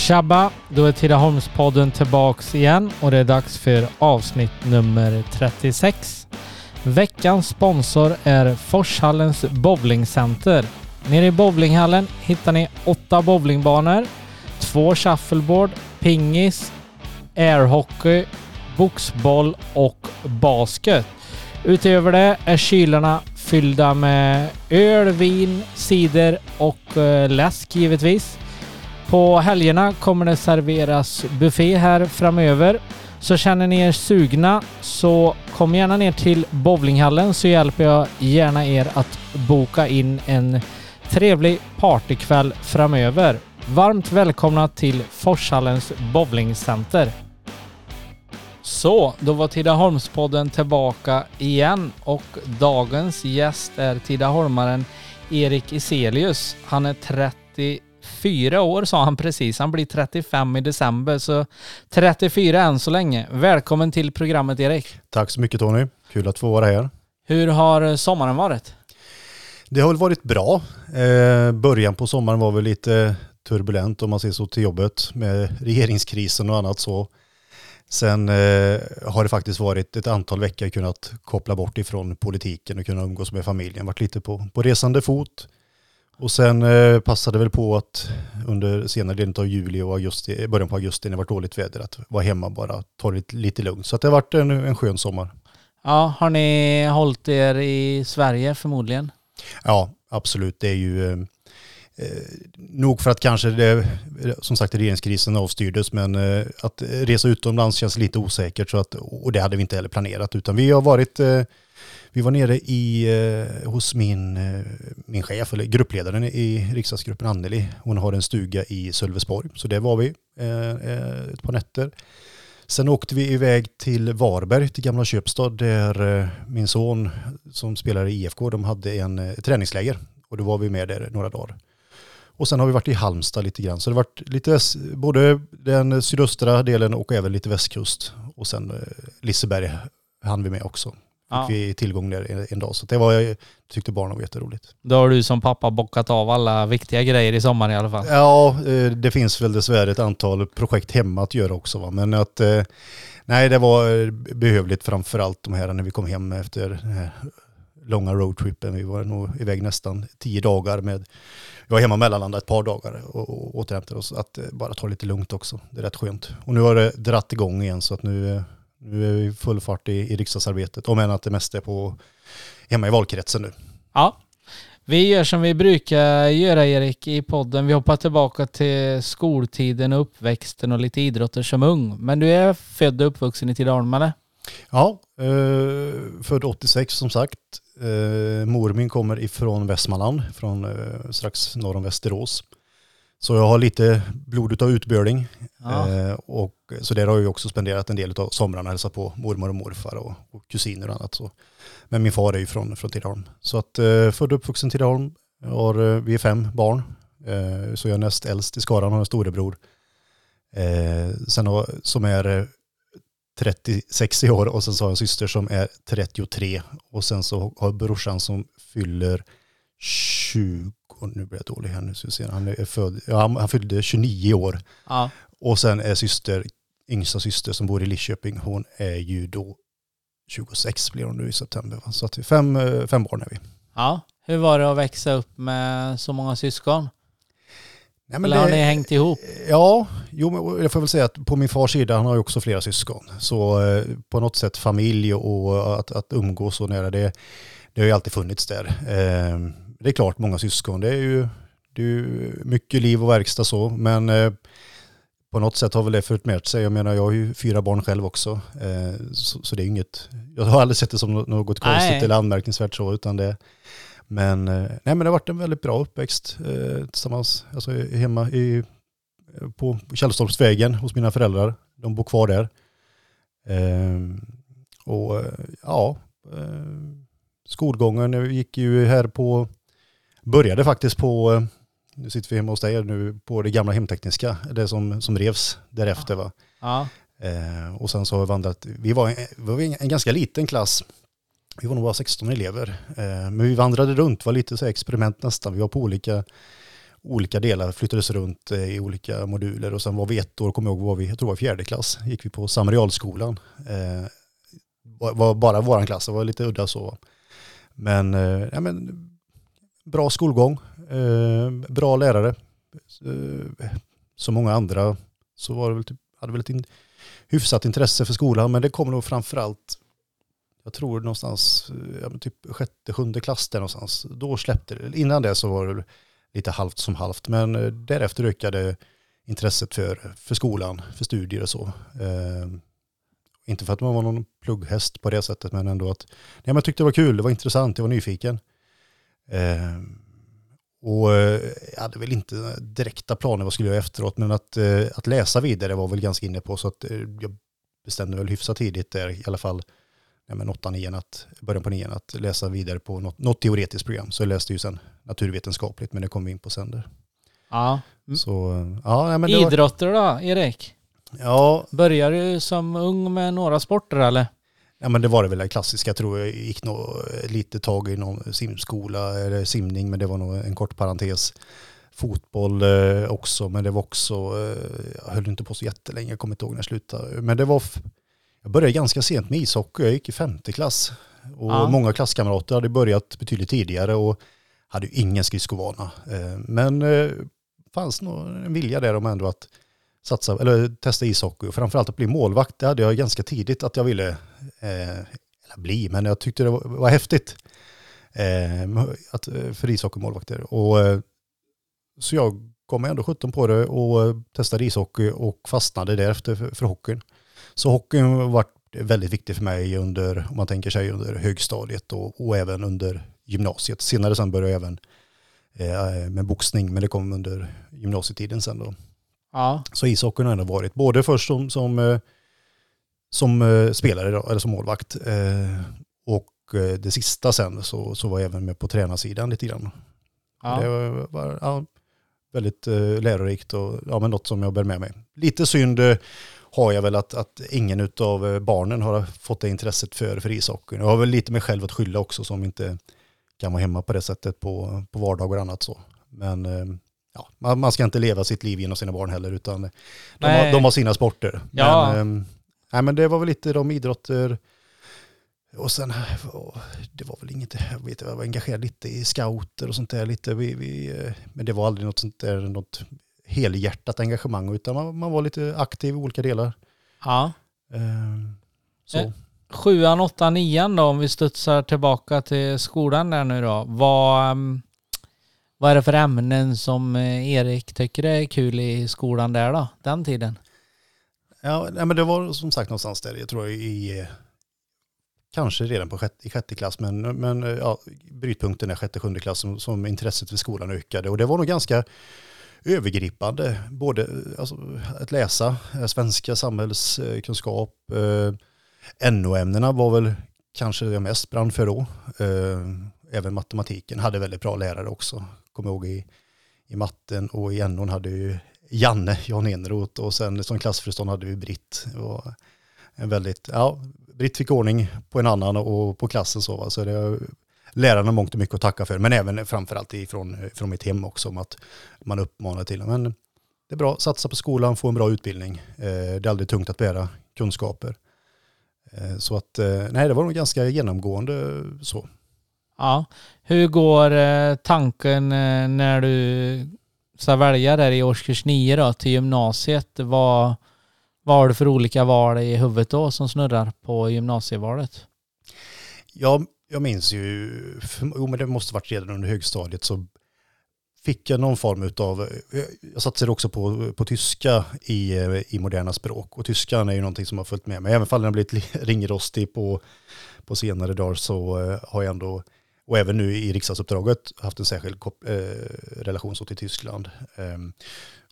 Tjabba! Då är Tidaholmspodden tillbaks igen och det är dags för avsnitt nummer 36. Veckans sponsor är Forshallens bowlingcenter. Nere i bowlinghallen hittar ni åtta bowlingbanor, två shuffleboard, pingis, airhockey, boxboll och basket. Utöver det är kylarna fyllda med öl, vin, cider och eh, läsk givetvis. På helgerna kommer det serveras buffé här framöver. Så känner ni er sugna så kom gärna ner till bowlinghallen så hjälper jag gärna er att boka in en trevlig partykväll framöver. Varmt välkomna till Forshallens bowlingcenter. Så, då var Tidaholmspodden tillbaka igen och dagens gäst är Tidaholmaren Erik Iselius. Han är 30 34 år sa han precis. Han blir 35 i december, så 34 än så länge. Välkommen till programmet Erik. Tack så mycket Tony. Kul att få vara här. Hur har sommaren varit? Det har väl varit bra. Eh, början på sommaren var väl lite turbulent om man ser så till jobbet med regeringskrisen och annat så. Sen eh, har det faktiskt varit ett antal veckor kunnat koppla bort ifrån politiken och kunna umgås med familjen. Varit lite på, på resande fot. Och sen eh, passade väl på att under senare delen av juli och augusti, början på augusti när det var dåligt väder att vara hemma bara, ta det lite lugnt. Så det har varit en, en skön sommar. Ja, har ni hållit er i Sverige förmodligen? Ja, absolut. Det är ju eh, eh, nog för att kanske det, som sagt regeringskrisen avstyrdes, men eh, att resa utomlands känns lite osäkert så att, och det hade vi inte heller planerat, utan vi har varit eh, vi var nere i, eh, hos min, eh, min chef, eller gruppledaren i riksdagsgruppen Anneli. Hon har en stuga i Sölvesborg, så där var vi eh, eh, ett par nätter. Sen åkte vi iväg till Varberg, till Gamla Köpstad, där eh, min son som spelar i IFK, de hade en eh, träningsläger. Och då var vi med där några dagar. Och sen har vi varit i Halmstad lite grann. Så det har varit lite, både den sydöstra delen och även lite västkust. Och sen eh, Liseberg hann vi med också. Fick Ja. vi tillgång där en, en dag. Så det var, jag tyckte barnen var jätteroligt. Då har du som pappa bockat av alla viktiga grejer i sommar i alla fall. Ja, eh, det finns väl dessvärre ett antal projekt hemma att göra också. Va? Men att, eh, nej det var eh, behövligt framförallt de här när vi kom hem efter den här långa roadtrippen. Vi var nog iväg nästan tio dagar med, vi var hemma mellanlanda ett par dagar och, och återhämtade oss. Att bara ta lite lugnt också, det är rätt skönt. Och nu har det dratt igång igen så att nu, nu är vi full fart i, i riksdagsarbetet. Om än att det mesta är på, hemma i valkretsen nu. Ja. Vi gör som vi brukar göra Erik i podden. Vi hoppar tillbaka till skoltiden och uppväxten och lite idrotter som ung. Men du är född och uppvuxen i Tidaholm eller? Ja, eh, född 86 som sagt. Eh, mor min kommer ifrån Västmanland, från eh, strax norr om Västerås. Så jag har lite blod av utböling. Ja. Eh, och, så där har jag också spenderat en del av somrarna, hälsat på mormor och morfar och, och kusiner och annat. Så. Men min far är ju från, från Tidaholm. Så att eh, född och uppvuxen i Tidaholm. Har, eh, vi är fem barn. Eh, så jag är näst äldst i skaran, har en storebror. Eh, sen har, som är eh, 36 i år och sen så har jag en syster som är 33 och sen så har jag brorsan som fyller 20, nu blir jag dålig här nu, så ser, han är född, ja, han, han fyllde 29 år Ja. och sen är syster, yngsta syster som bor i Lidköping, hon är ju då 26 blir hon nu i september. Så att fem, eh, fem barn är vi. ja. Hur var det att växa upp med så många syskon? Nej, men Eller har det- ni hängt ihop? Ja, jo, men jag får väl säga att på min fars sida, han har ju också flera syskon. Så eh, på något sätt familj och att, att umgås så nära, det, det har ju alltid funnits där. Eh, det är klart, många syskon, det är ju, det är ju mycket liv och verkstad så, men eh, på något sätt har väl det fört med sig. Jag menar, jag har ju fyra barn själv också, eh, så, så det är inget, jag har aldrig sett det som något konstigt Nej. eller anmärkningsvärt så, utan det, men, eh, nej, men det har varit en väldigt bra uppväxt tillsammans, alltså hemma i på Källstorpsvägen hos mina föräldrar. De bor kvar där. Ehm, och ja, skolgången jag gick ju här på, började faktiskt på, eh, nu sitter vi hemma hos dig nu, på det gamla hemtekniska, det som, som revs därefter va. Ja. Eh, och sen så har vi vandrat, vi var, en, vi var en ganska liten klass, vi var nog bara 16 elever, eh, men vi vandrade runt, var lite så experiment nästan, vi var på olika olika delar flyttades runt eh, i olika moduler och sen var vi ett år, kommer jag ihåg, var vi, jag tror var fjärde klass, gick vi på Samarialskolan. Eh, var, var bara våran klass, det var lite udda så. Men, eh, ja, men bra skolgång, eh, bra lärare. Eh, som många andra så var det väl typ, hade väl ett in, hyfsat intresse för skolan, men det kom nog framförallt jag tror någonstans, eh, ja, typ sjätte, sjunde klass där någonstans. Då släppte det. Innan det så var det lite halvt som halvt, men eh, därefter ökade intresset för, för skolan, för studier och så. Eh, inte för att man var någon plugghäst på det sättet, men ändå att nej, men jag tyckte det var kul, det var intressant, jag var nyfiken. Eh, och eh, jag hade väl inte direkta planer vad jag skulle göra efteråt, men att, eh, att läsa vidare var väl ganska inne på, så att jag bestämde väl hyfsat tidigt där, i alla fall ja, men 8 9 att, början på nian, att läsa vidare på något, något teoretiskt program. Så jag läste ju sen naturvetenskapligt, men det kom vi in på sen där. Ja. Så, ja men Idrotter var... då, Erik? Ja. Började du som ung med några sporter eller? Ja men det var det väl det klassiska tror jag. gick nog lite tag i någon simskola eller simning men det var nog en kort parentes. Fotboll eh, också men det var också, eh, jag höll inte på så jättelänge, jag kommer inte ihåg när jag slutade. Men det var, jag började ganska sent med ishockey, jag gick i femte klass. Och ja. många klasskamrater hade börjat betydligt tidigare och hade ju ingen skridskoovana. Eh, men eh, fanns nog en vilja där om ändå att satsa, eller testa ishockey och framförallt att bli målvakt. Det hade jag ganska tidigt att jag ville eh, bli, men jag tyckte det var, var häftigt eh, att, eh, för ishockeymålvakter. Och, eh, så jag kom ändå 17 på det och testade ishockey och fastnade därefter för, för hockeyn. Så hockeyn var väldigt viktig för mig under, om man tänker sig under högstadiet och, och även under gymnasiet. Senare sen började jag även eh, med boxning, men det kom under gymnasietiden sen då. Ja. Så ishockeyn har ändå varit både först som, som, eh, som eh, spelare då, eller som målvakt eh, och det sista sen så, så var jag även med på tränarsidan lite grann. Ja. Det var, var ja, väldigt lärorikt och ja, men något som jag bär med mig. Lite synd har jag väl att, att ingen av barnen har fått det intresset för, för ishockeyn. Jag har väl lite mig själv att skylla också som inte kan vara hemma på det sättet på, på vardagar och annat så. Men ja, man, man ska inte leva sitt liv genom sina barn heller utan de, har, de har, sina sporter. Ja. Men, eh, nej, men det var väl lite de idrotter och sen, det var väl inget, jag vet jag var engagerad lite i scouter och sånt där lite. Vi, vi, men det var aldrig något sånt där, något helhjärtat engagemang utan man, man var lite aktiv i olika delar. Ja. Eh, så. Eh, sjuan, åttan, nian då om vi studsar tillbaka till skolan där nu då. Vad, um, vad är det för ämnen som eh, Erik tycker är kul i skolan där då, den tiden? Ja, men det var som sagt någonstans där, jag tror i, kanske redan på sjätte, i sjätte klass, men, men ja, brytpunkten är sjätte, sjunde klass som, som intresset för skolan ökade. Och det var nog ganska övergripande, både alltså, att läsa eh, svenska samhällskunskap, eh, NO-ämnena var väl kanske jag mest brann för då. Eh, även matematiken hade väldigt bra lärare också. Kommer ihåg i, i matten och i NO hade ju Janne, Jan Enroth och sen som klassföreståndare hade vi Britt. Och en väldigt, ja, Britt fick ordning på en annan och på klassen så. Va? Så det lärarna mångt och mycket att tacka för, men även framförallt ifrån, från mitt hem också om att man uppmanar till men det är bra, satsa på skolan, få en bra utbildning. Eh, det är aldrig tungt att bära kunskaper. Eh, så att, eh, nej det var nog ganska genomgående så. Ja, hur går eh, tanken eh, när du ska välja där i årskurs 9 då till gymnasiet? Vad, vad har du för olika val i huvudet då som snurrar på gymnasievalet? Ja, jag minns ju, jo men det måste varit redan under högstadiet så fick jag någon form av, eh, jag satsade också på, på tyska i, i moderna språk och tyskan är ju någonting som har följt med mig. Även om den har blivit ringrostig på, på senare dagar så har jag ändå, och även nu i riksdagsuppdraget, haft en särskild uh, relation så till Tyskland. Um,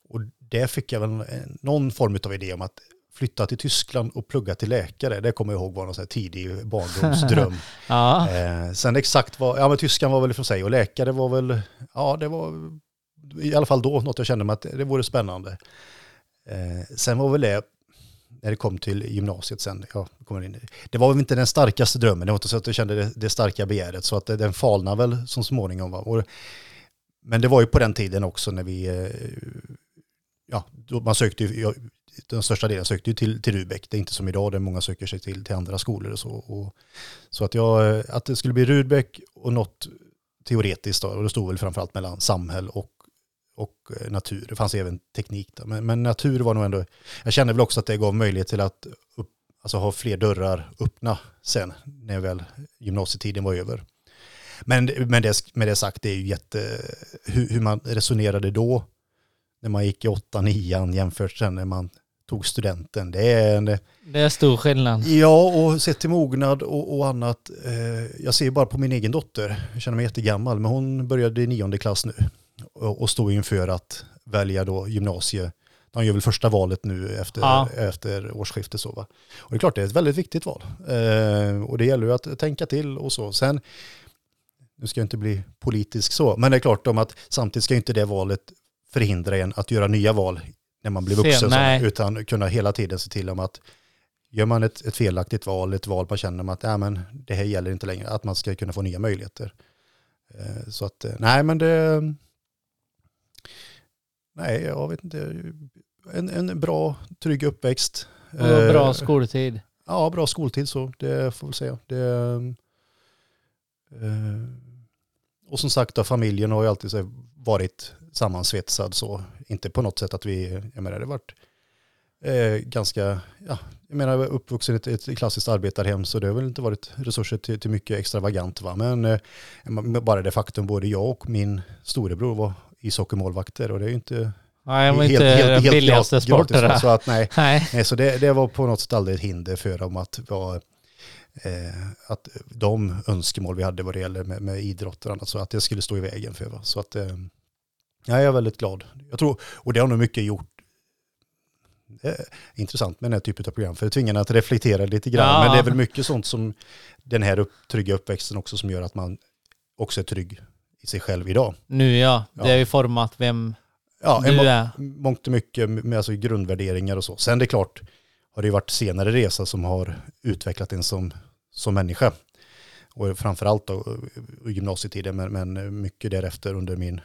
och där fick jag väl någon form av idé om att flytta till Tyskland och plugga till läkare. Det kommer jag ihåg var någon tidig barndomsdröm. ja. eh, sen exakt vad, ja men tyskan var väl för sig och läkare var väl, ja det var i alla fall då något jag kände mig att det vore spännande. Eh, sen var väl det, när det kom till gymnasiet sen, Jag kommer in, det var väl inte den starkaste drömmen, det var inte så att jag kände det, det starka begäret, så att eh, den falnar väl som småningom. Va? Och, Men det var ju på den tiden också när vi, eh, ja, man sökte ju, jag, den största delen sökte ju till, till Rudbeck. Det är inte som idag där många söker sig till, till andra skolor och så. Och, så att, jag, eh, att det skulle bli Rudbeck och något teoretiskt då, och det stod väl framförallt mellan samhäll och, och eh, natur. Det fanns även teknik då. Men, men natur var nog ändå, jag kände väl också att det gav möjlighet till att upp, alltså ha fler dörrar öppna sen när väl gymnasietiden var över. Men, men det, med det sagt, det är ju jätte, hur, hur man resonerade då när man gick i åtta, nian jämfört sen när man tog studenten. Det är, en, det är stor skillnad. Ja, och sett till mognad och, och annat. Eh, jag ser bara på min egen dotter, jag känner mig jättegammal, men hon började i nionde klass nu och, står inför att välja då gymnasie. De gör väl första valet nu efter, ja. efter årsskiftet. Så, va? Och det är klart, det är ett väldigt viktigt val. Eh, och det gäller ju att tänka till och så. Sen, nu ska jag inte bli politisk så, men det är klart om att samtidigt ska inte det valet förhindra en att göra nya val när man blir vuxen, så, utan kunna hela tiden se till om att gör man ett, ett felaktigt val, ett val man känner att äh, men, det här gäller inte längre, att man ska kunna få nya möjligheter. Eh, så att, eh, nej men det, nej jag vet inte, en, en bra, trygg uppväxt. Och bra eh, skoltid. Ja, bra skoltid så, det får vi säga. Det, och som sagt, då, familjen har ju alltid varit sammansvetsad så. Inte på något sätt att vi, jag menar det har varit eh, ganska, ja, jag menar uppvuxen i ett, ett, klassiskt arbetarhem så det har väl inte varit resurser till, till mycket extravagant va. Men eh, bara det faktum både jag och min storebror var ishockeymålvakter och det är ju inte Nej, var inte helt, den billigaste sporten. Så, att, nej, nej. nej så det, det, var på något sätt aldrig ett hinder för dem att vara eh, att de önskemål vi hade vad det gäller med, med idrott och annat så att det skulle stå i vägen för. Va? Så att eh, jag är väldigt glad. Jag tror, och det har nog mycket gjort är intressant med den här typen av program, för det tvingar att reflektera lite grann. Ja. Men det är väl mycket sånt som den här upp, trygga uppväxten också som gör att man också är trygg i sig själv idag. Nu ja, det ja. är ju format vem ja, du är. Mångt och mycket med alltså grundvärderingar och så. Sen det är klart har det varit senare resa som har utvecklat en som, som människa. Och framförallt då gymnasietiden, men, men mycket därefter under min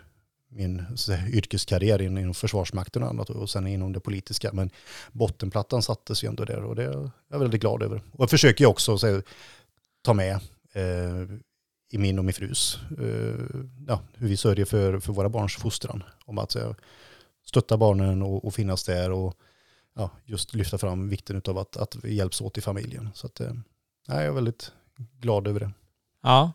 min yrkeskarriär inom Försvarsmakten och annat och sen inom det politiska. Men bottenplattan sattes ju ändå där och det är jag väldigt glad över. Och jag försöker också så, ta med eh, i min och min frus, eh, ja, hur vi sörjer för, för våra barns fostran. Om att så, stötta barnen och, och, finnas där och ja, just lyfta fram vikten av att, att vi hjälps åt i familjen. Så att, eh, ja, jag är väldigt glad över det. Ja,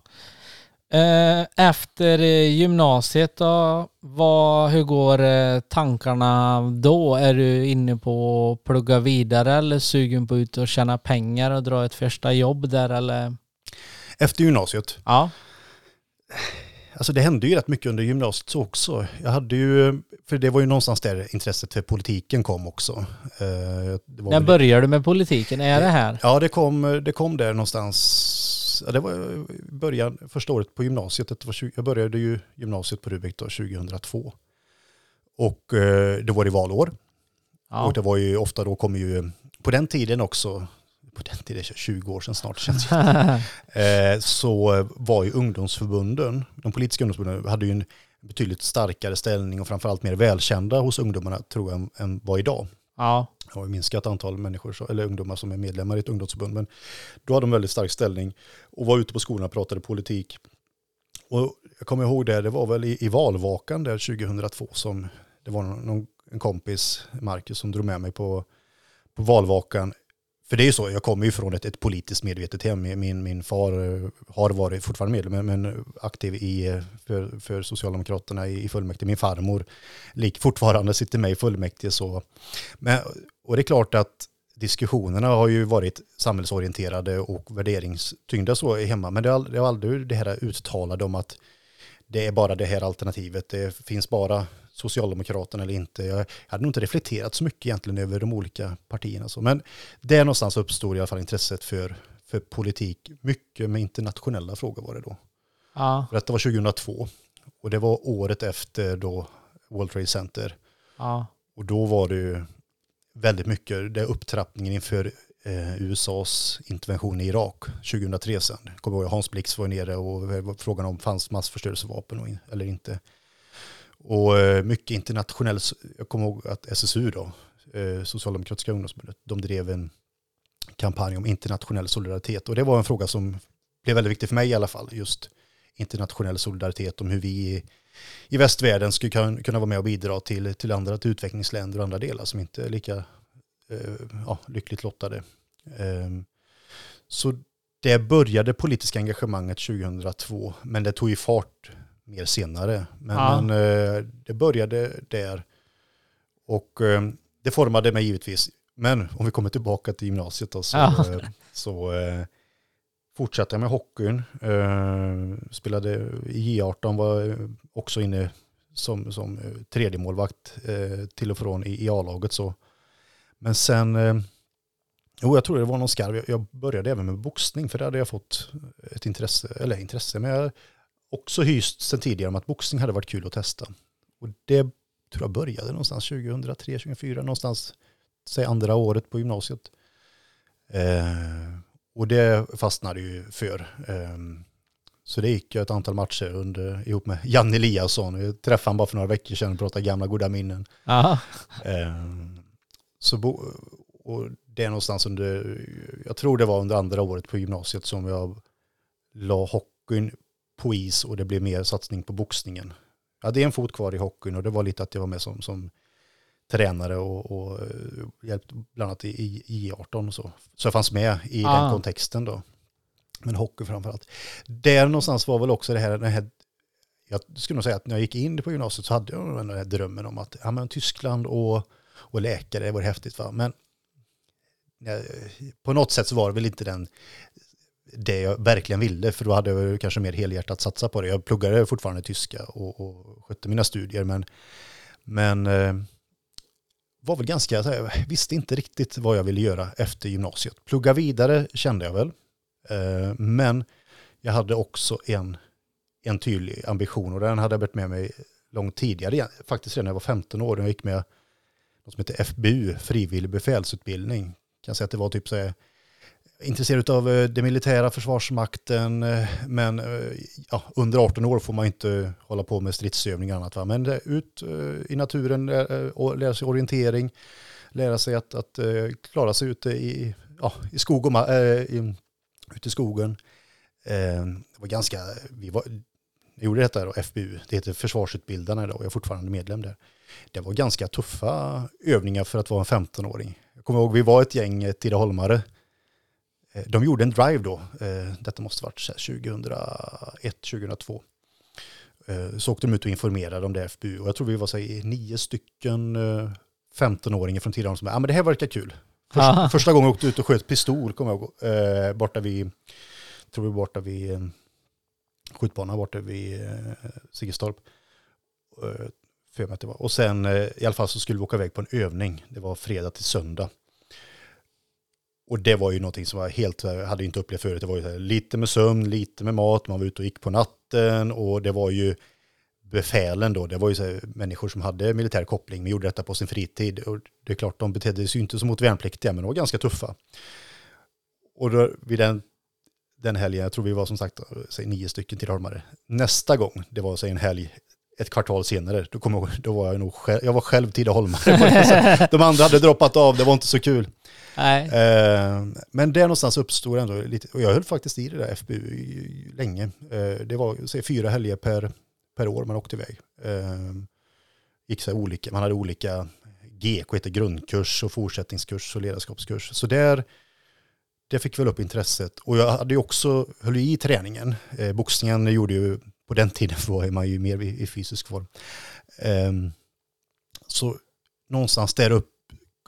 efter gymnasiet då, vad, hur går tankarna då? Är du inne på att plugga vidare eller sugen på att ut och tjäna pengar och dra ett första jobb där eller? Efter gymnasiet? Ja. Alltså det hände ju rätt mycket under gymnasiet också. Jag hade ju, för det var ju någonstans där intresset för politiken kom också. Eh, När började du med politiken? Är det här? Ja, det kom, det kom där någonstans ja, det var början, första året på gymnasiet. Det var 20, jag började ju gymnasiet på Rubik då, 2002. Och eh, det var det valår. Ja. Och det var ju ofta då kommer ju, på den tiden också, på den tiden, 20 år sedan snart känns det eh, så var ju ungdomsförbunden, de politiska ungdomsförbunden hade ju en betydligt starkare ställning och framförallt mer välkända hos ungdomarna tror jag än, än vad idag. Ja. Det har minskat antal människor, eller ungdomar som är medlemmar i ett ungdomsförbund. Men då hade de väldigt stark ställning och var ute på skolorna och pratade politik. Och jag kommer ihåg det, det var väl i, i valvakan där 2002 som det var någon, en kompis, Marcus, som drog med mig på, på valvakan för det är ju så, jag kommer ju från ett, ett politiskt medvetet hem. Min, min far eh, har varit fortfarande medlem, men aktiv i, eh, för, för Socialdemokraterna i, i fullmäktige. Min farmor lik fortfarande sitter med i fullmäktige. Så. Men, och det är klart att diskussionerna har ju varit samhällsorienterade och värderingstyngda så hemma. Men det har, det har aldrig det här uttalade om att det är bara det här alternativet. Det finns bara Socialdemokraterna eller inte. Jag hade nog inte reflekterat så mycket egentligen över de olika partierna. Så. Men där någonstans uppstod i alla fall intresset för, för politik. Mycket med internationella frågor var det då. Ja. För det var 2002. Och det var året efter då World Trade Center. Ja. Och då var det ju väldigt mycket, det upptrappningen inför eh, USAs intervention i Irak 2003 sen. Kommer ihåg Hans Blix var nere och frågan om fanns massförstörelsevapen eller inte. Och eh, mycket internationell, jag kommer ihåg att SSU då, eh, Socialdemokratiska ungdomsförbundet, de drev en kampanj om internationell solidaritet. Och det var en fråga som blev väldigt viktig för mig i alla fall, just internationell solidaritet, om hur vi i, i västvärlden skulle kunna, kunna vara med och bidra till, till andra till utvecklingsländer och andra delar som inte är lika eh, ja, lyckligt lottade. Eh, så det började politiska engagemanget 2002, men det tog ju fart mer senare. Men, ja. men eh, det började där. Och eh, det formade mig givetvis. Men om vi kommer tillbaka till gymnasiet då, så, ja. Eh, så fortsatte jag med hockeyn. spelade i J18, var också inne som, som tredje målvakt till och från i, i A-laget. Så. Men sen, jo jag tror det var någon skarv, jag började även med boxning för det hade jag fått ett intresse, eller intresse, men jag också hyst sen tidigare om att boxning hade varit kul att testa. Och det tror jag började någonstans 2003, 2004, någonstans, säg andra året på gymnasiet. Eh, och det fastnade ju för. Eh, så det gick ju ett antal matcher under, ihop med Jan Eliasson. Jag träffade honom bara för några veckor sedan och pratade gamla goda minnen. Eh, så bo, och det är någonstans under, jag tror det var under andra året på gymnasiet som jag la hockeyn på is och det blev mer satsning på boxningen. Jag hade en fot kvar i hockeyn och det var lite att jag var med som, som tränare och, och eh, hjälpte bland annat i, i 18 och så. Så jag fanns med i ah. den kontexten då. Men hockey framförallt. Där någonstans var väl också det här, det här jag skulle nog säga att när jag gick in på gymnasiet så hade jag den här drömmen om att ja, men Tyskland och, och läkare, det var häftigt. Va? Men på något sätt så var det väl inte den det jag verkligen ville, för då hade jag kanske mer helhjärtat satsa på det. Jag pluggade fortfarande tyska och, och skötte mina studier, men, men eh, var väl ganska, jag visste inte riktigt vad jag ville göra efter gymnasiet. Plugga vidare kände jag väl, eh, men jag hade också en, en tydlig ambition och den hade jag varit med mig långt tidigare, faktiskt redan när jag var 15 år. Jag gick med något som heter FBU, frivillig befälsutbildning. Jag kan säga att det var typ så här, intresserad av eh, det militära försvarsmakten, eh, men eh, ja, under 18 år får man inte hålla på med stridsövningar och annat. Va? Men ut i naturen och lära sig orientering, lära sig att, att klara sig ute i, ja, i skog och äh, i, ute i skogen. Det var ganska, vi var, jag gjorde detta då, FBU, det heter Försvarsutbildarna idag och jag är fortfarande medlem där. Det var ganska tuffa övningar för att vara en 15-åring. Jag kommer ihåg, vi var ett gäng Tidaholmare Eh, de gjorde en drive då, eh, detta måste varit 2001, 2002. Eh, så åkte de ut och informerade om det FBU och jag tror vi var så nio stycken 15-åringar från Tidaholm som sa, ja men det här verkar kul. Första, första gången jag åkte ut och sköt pistol, kommer jag ihåg, borta vid, tror vi borta vid skjutbanan borta vid Siggestorp. För mig att det var. Och sen i alla fall så skulle vi åka iväg på en övning. Det var fredag till söndag. Och det var ju någonting som eh, jag helt, hade inte upplevt förut. Det var ju lite med sömn, lite med mat, man var ute och gick på natten och det var ju befälen då, det var ju så människor som hade militär koppling, men gjorde detta på sin fritid. Och det är klart, de betedde sig inte som mot värnpliktiga, men de var ganska tuffa. Och då, vid den, den helgen, jag tror vi var som sagt eh, säg, nio stycken tillholmare. Nästa gång, det var så en helg ett kvartal senare, då, kom jag, då var jag nog själv, jag var själv Tidaholmare. De andra hade droppat av, det var inte så kul. Nej. Eh, men där någonstans uppstod ändå lite, och jag höll faktiskt i det där FBU länge. Eh, det var säg, fyra helger per, per år man åkte iväg. Eh, gick så olika, man hade olika GK, heter grundkurs och fortsättningskurs och ledarskapskurs. Så där, det fick väl upp intresset. Och jag hade ju också, höll i träningen. Eh, boxningen gjorde ju, på den tiden var man ju mer i, i fysisk form. Eh, så någonstans där upp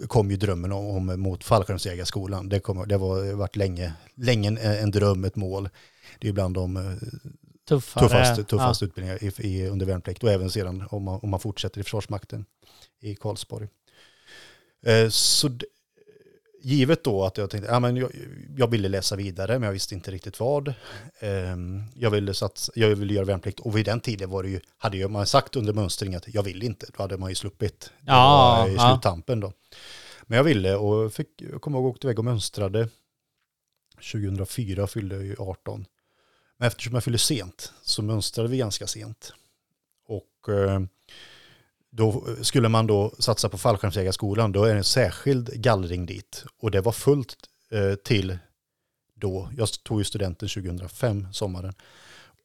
kom ju drömmen om, om mot fallskärmsjägarskolan. Det, kom, det var varit länge, länge en, en dröm, ett mål. Det är bland de eh, Tuffare, tuffaste, tuffaste ja. utbildningar i, i, under värnplikt och även sedan om man, om man fortsätter i Försvarsmakten i Karlsborg. Eh, så givet då att jag tänkte, ja, men jag, jag, ville läsa vidare men jag visste inte riktigt vad. Eh, jag, ville satsa, jag ville göra värnplikt och vid den tiden var det ju, hade ju man sagt under mönstring att jag vill inte, då hade man ju sluppit. Ja, i sluttampen då. Men jag ville och fick, jag kommer ihåg att åkte iväg och mönstrade. 2004 fyllde jag ju 18. Men eftersom jag fyllde sent så mönstrade vi ganska sent. Och eh, då eh, skulle man då satsa på fallskärmsjägarskolan, då är det en särskild gallring dit. Och det var fullt eh, till då, jag tog ju studenten 2005, sommaren.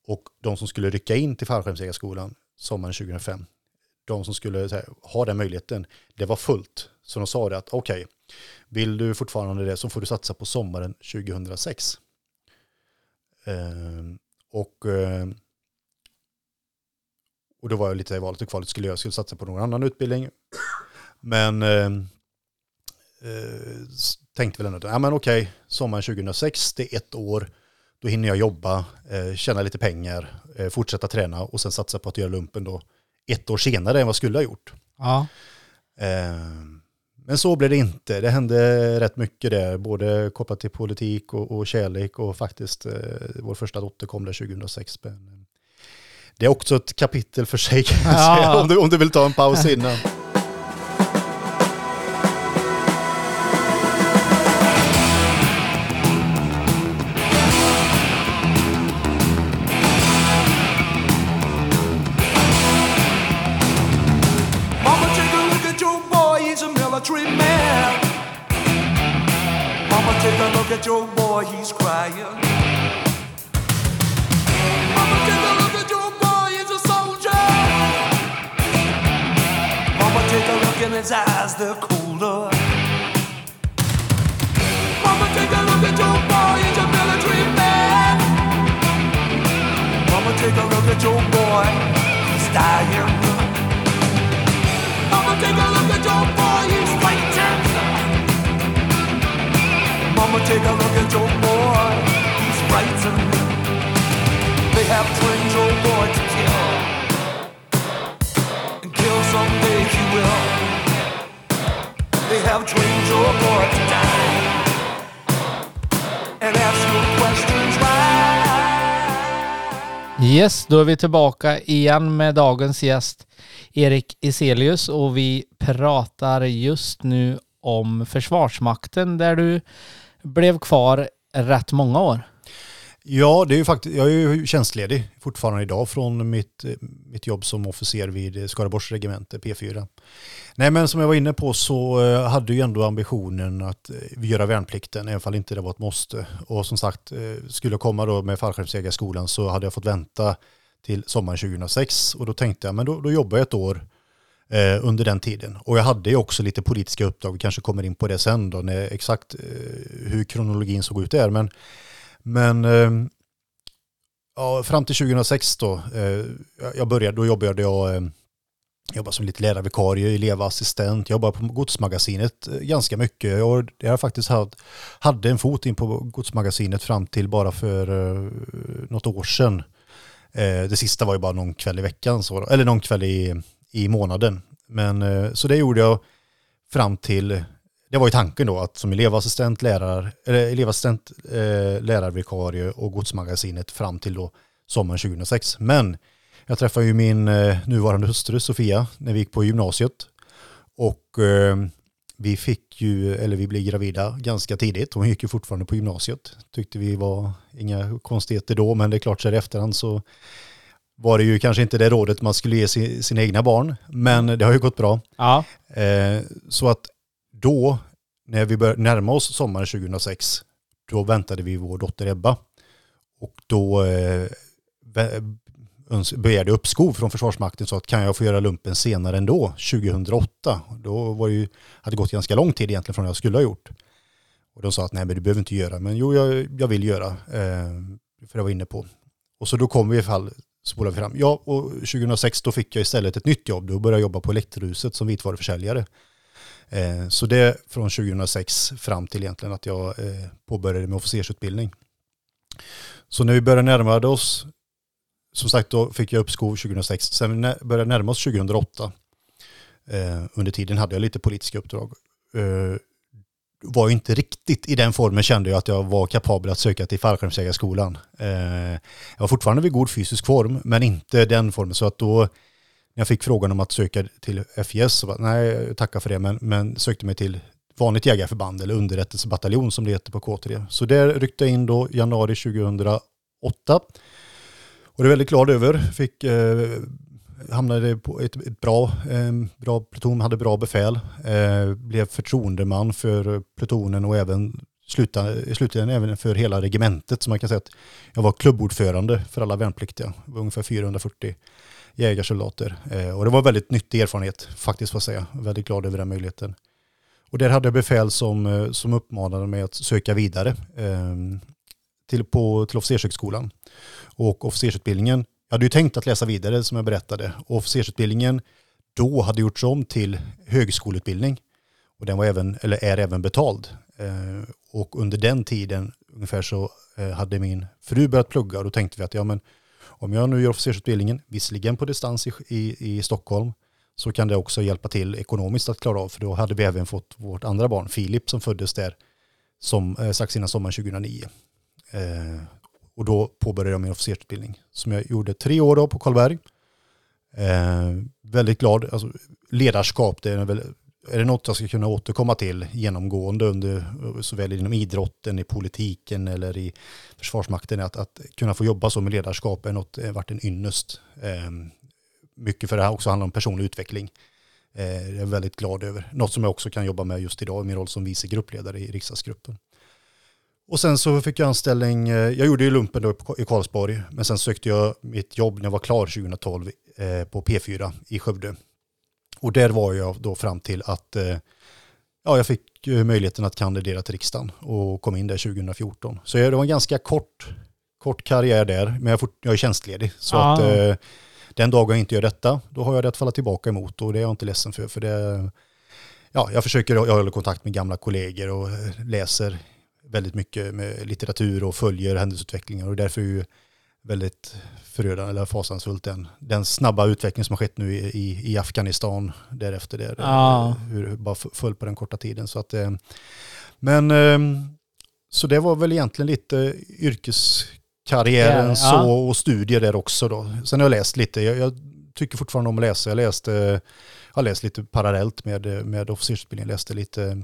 Och de som skulle rycka in till fallskärmsjägarskolan sommaren 2005, de som skulle här, ha den möjligheten, det var fullt. Så de sa det att okej, okay, vill du fortfarande det så får du satsa på sommaren 2006. Eh, och, eh, och då var jag lite i valet och kvalet, skulle jag skulle satsa på någon annan utbildning. Men eh, eh tänkte väl ändå att ja, men okej, sommaren 2006, det är ett år, då hinner jag jobba, eh, tjäna lite pengar, eh, fortsätta träna och sen satsa på att göra lumpen då ett år senare än vad jag skulle ha gjort. Ja. Eh, men så blev det inte. Det hände rätt mycket där, både kopplat till politik och, och kärlek och faktiskt eh, vår första dotter kom där 2006. Men, det är också ett kapitel för sig kan jag ja. säga, om du, om du vill ta en paus innan. your boy, he's crying. In his eyes, they're colder. Mama, take a look at your boy, he's a military man. Mama, take a look at your boy, he's dying. Mama, take a look at your boy, he's Mama, take a look at your boy. He's frightened. They have trained your boy to kill. And kill someday he will. They have dreams your boy to die. And ask no questions why. Yes, då är vi tillbaka igen med dagens gäst Erik Iselius och vi pratar just nu om Försvarsmakten där du blev kvar rätt många år. Ja, det är ju faktiskt, jag är ju tjänstledig fortfarande idag från mitt, mitt jobb som officer vid Skaraborgs regemente P4. Nej men som jag var inne på så eh, hade ju ändå ambitionen att eh, göra värnplikten, även om inte det var ett måste. Och som sagt, eh, skulle jag komma då med fallskärmsjägarskolan så hade jag fått vänta till sommaren 2006 och då tänkte jag, men då, då jobbar jag ett år eh, under den tiden. Och jag hade ju också lite politiska uppdrag, vi kanske kommer in på det sen då, när, exakt eh, hur kronologin såg ut där. Men, men eh, ja, fram till 2006 då, eh, jag började, då jobbade jag eh, jobbade som lite lärarvikarie, elevassistent, jobbade på Godsmagasinet eh, ganska mycket. Jag, jag har faktiskt haft, hade en fot in på Godsmagasinet fram till bara för uh, något år sedan. Uh, det sista var ju bara någon kväll i veckan, så, eller någon kväll i, i månaden. Men, eh, så det gjorde jag fram till, det var ju tanken då att som elevassistent, lärare, eller elevassistent, eh, lärarvikarie och godsmagasinet fram till då sommaren 2006. Men jag träffade ju min eh, nuvarande hustru Sofia när vi gick på gymnasiet. Och eh, vi fick ju, eller vi blev gravida ganska tidigt. Hon gick ju fortfarande på gymnasiet. Tyckte vi var inga konstigheter då, men det är klart så här i efterhand så var det ju kanske inte det rådet man skulle ge sina egna barn, men det har ju gått bra. Ja. Eh, så att då, när vi började närma oss sommaren 2006, då väntade vi vår dotter Ebba. Och då eh, begärde uppskov från Försvarsmakten så att kan jag få göra lumpen senare ändå, 2008. Då var det ju, hade gått ganska lång tid egentligen från vad jag skulle ha gjort. Och de sa att nej men du behöver inte göra, men jo jag, jag vill göra, eh, för jag var inne på. Och så då kom vi i fall spolar vi fram. Ja, och 2006 då fick jag istället ett nytt jobb. Då började jag jobba på Elektrohuset som vitvaruförsäljare. Eh, så det från 2006 fram till egentligen att jag eh, påbörjade med officersutbildning. Så när vi började närma oss, som sagt då fick jag uppskov 2006, sen började närma oss 2008. Eh, under tiden hade jag lite politiska uppdrag var inte riktigt i den formen kände jag att jag var kapabel att söka till fallskärmsjägarskolan. Jag var fortfarande vid god fysisk form, men inte den formen. Så att då, när jag fick frågan om att söka till FIS, så bara, nej, tacka för det, men, men sökte mig till vanligt jägarförband eller underrättelsebataljon som det heter på K3. Så där ryckte jag in då januari 2008. Och det är väldigt glad över. Fick eh, hamnade på ett, ett bra, eh, bra pluton, hade bra befäl, eh, blev förtroendeman för plutonen och även i slutändan även för hela regementet. Så man kan säga att jag var klubbordförande för alla värnpliktiga. Det var ungefär 440 jägarsoldater. Eh, och det var väldigt nyttig erfarenhet faktiskt får jag säga. Väldigt glad över den möjligheten. Och där hade jag befäl som, eh, som uppmanade mig att söka vidare eh, till, på, till officershögskolan. Och officersutbildningen, jag hade ju tänkt att läsa vidare som jag berättade. Och officersutbildningen då hade gjorts om till högskoleutbildning. Och den var även, eller är även betald. Eh, och under den tiden ungefär så eh, hade min fru börjat plugga och då tänkte vi att ja men om jag nu gör officersutbildningen, visserligen på distans i, i, i Stockholm, så kan det också hjälpa till ekonomiskt att klara av. För då hade vi även fått vårt andra barn, Filip, som föddes där som, eh, strax innan sommaren 2009. Eh, och då påbörjade jag min officersutbildning som jag gjorde tre år då på Karlberg. Eh, väldigt glad. Alltså, ledarskap, det är, väl, är det något jag ska kunna återkomma till genomgående under eh, såväl inom idrotten, i politiken eller i Försvarsmakten, att, att kunna få jobba så med ledarskap är något, eh, är varit en ynnest. Eh, mycket för det här också handlar om personlig utveckling. Eh, jag är väldigt glad över. Något som jag också kan jobba med just idag i min roll som vice gruppledare i riksdagsgruppen. Och sen så fick jag anställning, eh, jag gjorde ju lumpen då i Karlsborg, men sen sökte jag mitt jobb när jag var klar 2012 eh, på P4 i Skövde. Och där var jag då fram till att ja, jag fick möjligheten att kandidera till riksdagen och kom in där 2014. Så det var en ganska kort, kort karriär där, men jag, är, fort, jag är tjänstledig. Så ah. att den dagen jag inte gör detta, då har jag det att falla tillbaka emot och det är jag inte ledsen för. För det, ja, jag försöker, jag håller kontakt med gamla kollegor och läser väldigt mycket med litteratur och följer händelseutvecklingen och därför är ju väldigt förödande eller fasansfullt den, den snabba utveckling som har skett nu i, i, Afghanistan därefter. Där, ja. Hur bara föll på den korta tiden. Så att, eh, men eh, så det var väl egentligen lite yrkes karriären ja, så och studier där också då. Sen har jag läst lite, jag, jag tycker fortfarande om att läsa. Jag läste, jag har läst lite parallellt med, med officersutbildningen. Jag läste lite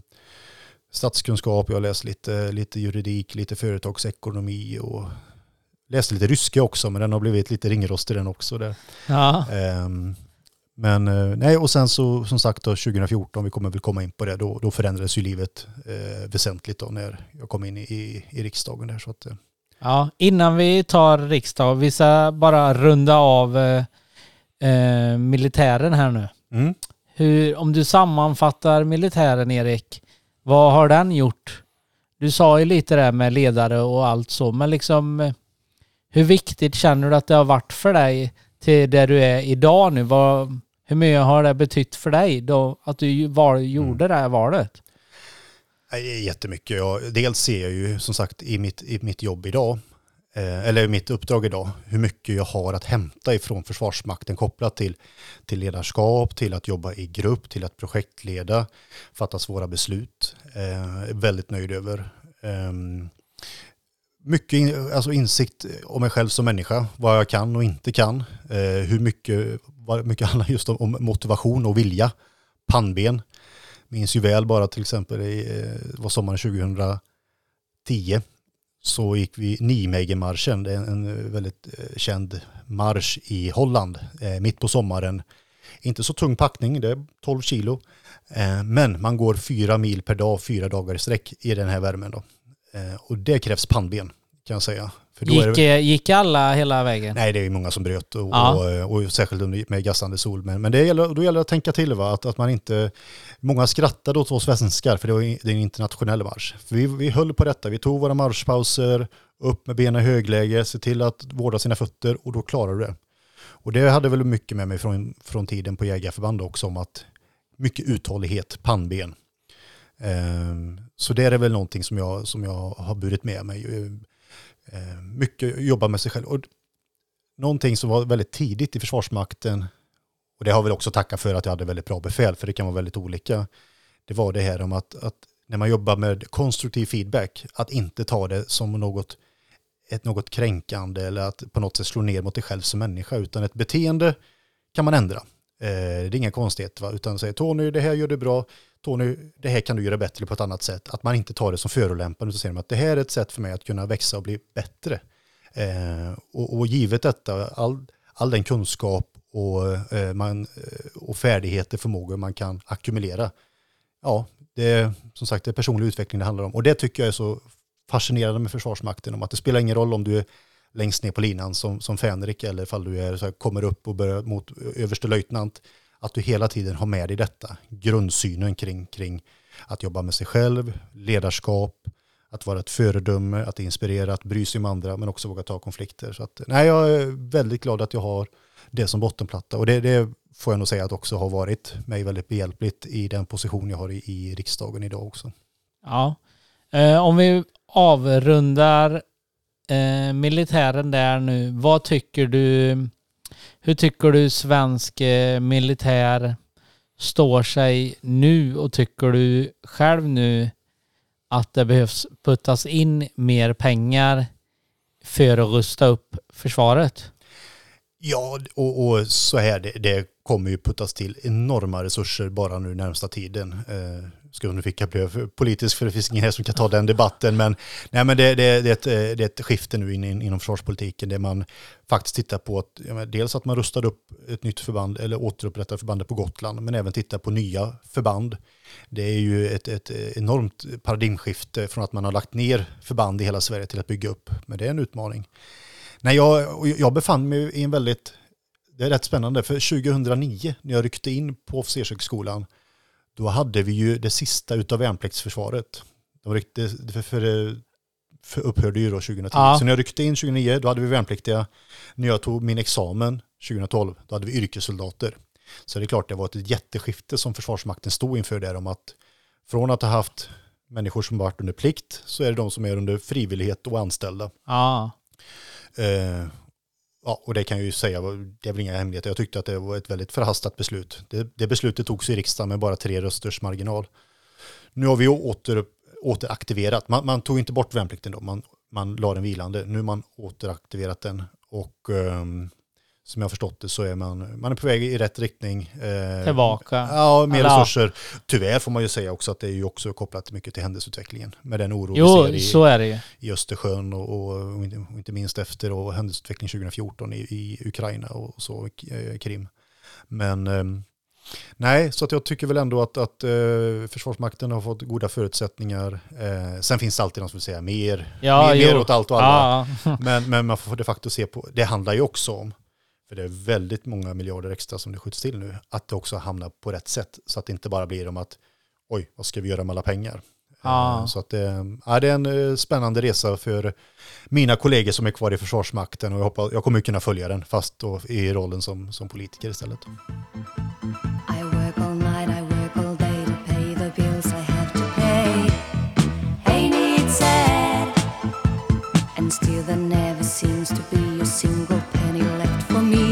statskunskap, jag har läst lite, lite juridik, lite företagsekonomi och läste lite ryska också, men den har blivit lite ringrostig den också. Där. Ja. Um, men eh, nej, och sen så som sagt då 2014, vi kommer väl komma in på det, då, då förändrades ju livet eh, väsentligt då när jag kom in i, i, riksdagen där. Så att, eh, Ja, innan vi tar riksdag, vi ska bara runda av eh, eh, militären här nu. Mm. Hur, om du sammanfattar militären Erik, vad har den gjort? Du sa ju lite det med ledare och allt så, men liksom eh, hur viktigt känner du att det har varit för dig till där du är idag nu? Vad, hur mycket har det betytt för dig då att du var, gjorde mm. det här valet? Jättemycket. Jag, dels ser jag ju som sagt i mitt, i mitt jobb idag, eh, eller mitt uppdrag idag, hur mycket jag har att hämta ifrån Försvarsmakten kopplat till, till ledarskap, till att jobba i grupp, till att projektleda, fatta svåra beslut. Eh, väldigt nöjd över. Eh, mycket in, alltså insikt om mig själv som människa, vad jag kan och inte kan. Eh, hur mycket, vad mycket handlar just om, om motivation och vilja, pannben minns ju väl bara till exempel i eh, var sommaren 2010 så gick vi Nijmegenmarschen, det är en väldigt eh, känd marsch i Holland, eh, mitt på sommaren. Inte så tung packning, det är 12 kilo. Eh, men man går fyra mil per dag, fyra dagar i sträck i den här värmen. Då. Och det krävs pannben kan jag säga. gick, det... gick alla hela vägen? Nej, det är många som bröt och, ja. och, och, särskilt med gassande sol. Men, men det gäller, då gäller det att tänka till, va? Att, att man inte... Många skrattade åt oss svenskar för det var det är en internationell marsch. För vi, vi höll på detta, vi tog våra marschpauser, upp med benen i högläge, se till att vårda sina fötter och då klarar du det. Och det hade väl mycket med mig från, från tiden på jägarförband också om att mycket uthållighet, pannben. Ehm, så det är väl någonting som jag, som jag har burit med mig. Eh, eh, mycket jobba med sig själv. Och någonting som var väldigt tidigt i Försvarsmakten, och det har väl också tackat för att jag hade väldigt bra befäl, för det kan vara väldigt olika, det var det här om att, att när man jobbar med konstruktiv feedback, att inte ta det som något, ett något kränkande eller att på något sätt slå ner mot dig själv som människa, utan ett beteende kan man ändra. Eh, det är inga konstigheter, utan säga Tony, det här gör du bra, Tony, det här kan du göra bättre på ett annat sätt. Att man inte tar det som förolämpande utan ser att det här är ett sätt för mig att kunna växa och bli bättre. Eh, och, och givet detta, all, all den kunskap och, eh, man, eh, och färdigheter, förmågor man kan ackumulera. Ja, det är som sagt det är personlig utveckling det handlar om. Och det tycker jag är så fascinerande med Försvarsmakten, om att det spelar ingen roll om du är längst ner på linan som, som Fänrik eller fall du är, så här, kommer upp och börjar mot överstelöjtnant, att du hela tiden har med dig detta, grundsynen kring, kring att jobba med sig själv, ledarskap, att vara ett föredöme, att inspirera, att bry sig om andra, men också våga ta konflikter. Så att, nej, jag är väldigt glad att jag har det som bottenplatta. Och det, det får jag nog säga att också har varit mig väldigt behjälpligt i den position jag har i, i riksdagen idag också. Ja. Eh, om vi avrundar eh, militären där nu. Vad tycker du? Hur tycker du svensk eh, militär står sig nu och tycker du själv nu att det behövs puttas in mer pengar för att rusta upp försvaret? Ja, och, och så här, det, det, kommer ju puttas till enorma resurser bara nu närmsta tiden. Eh, ska undvika att bli för politisk för det finns ingen här som kan ta den debatten. Men, nej, men det, det, det, är ett, eh, det är ett skifte nu in, in, inom försvarspolitiken där man faktiskt tittar på att, ja, dels att man rustade upp ett nytt förband eller återupprättar förbandet på Gotland men även tittar på nya förband. Det är ju ett, ett enormt paradigmskifte från att man har lagt ner förband i hela Sverige till att bygga upp. Men det är en utmaning. Nej, jag, jag befann mig i en väldigt, det är rätt spännande, för 2009 när jag ryckte in på officershögskolan, då hade vi ju det sista utav värnpliktsförsvaret. De ryckte, för, för, för upphörde ju då 2010. Ja. Så när jag ryckte in 2009, då hade vi värnpliktiga. När jag tog min examen 2012, då hade vi yrkessoldater. Så det är klart, det var ett jätteskifte som Försvarsmakten stod inför där om att från att ha haft människor som varit under plikt så är det de som är under frivillighet och anställda. Ja. Eh, ja, och det kan jag ju säga, det är väl inga hemligheter. Jag tyckte att det var ett väldigt förhastat beslut. Det, det beslutet togs i riksdagen med bara tre rösters marginal. Nu har vi åter, återaktiverat, man, man tog inte bort värnplikten då, man, man la den vilande. Nu har man återaktiverat den och um, som jag har förstått det så är man, man är på väg i rätt riktning. Eh, Tillbaka. Ja, mer Alla. resurser. Tyvärr får man ju säga också att det är ju också kopplat mycket till händelseutvecklingen. Med den oro jo, vi ser i, i Östersjön och, och, och, inte minst efter och händelseutvecklingen 2014 i, i Ukraina och så, eh, Krim. Men eh, nej, så att jag tycker väl ändå att, att eh, Försvarsmakten har fått goda förutsättningar. Eh, sen finns det alltid någon som vill säga mer, ja, mer, mer åt allt och alla. Ja. men, men man får de facto se på, det handlar ju också om för det är väldigt många miljarder extra som det skjuts till nu, att det också hamnar på rätt sätt. Så att det inte bara blir om att oj, vad ska vi göra med alla pengar? Ah. Så att det, ja, det är en eh, spännande resa för mina kollegor som är kvar i Försvarsmakten och jag, hoppas, jag kommer kunna följa den fast då i rollen som, som politiker istället. still there never seems to be a single left for me.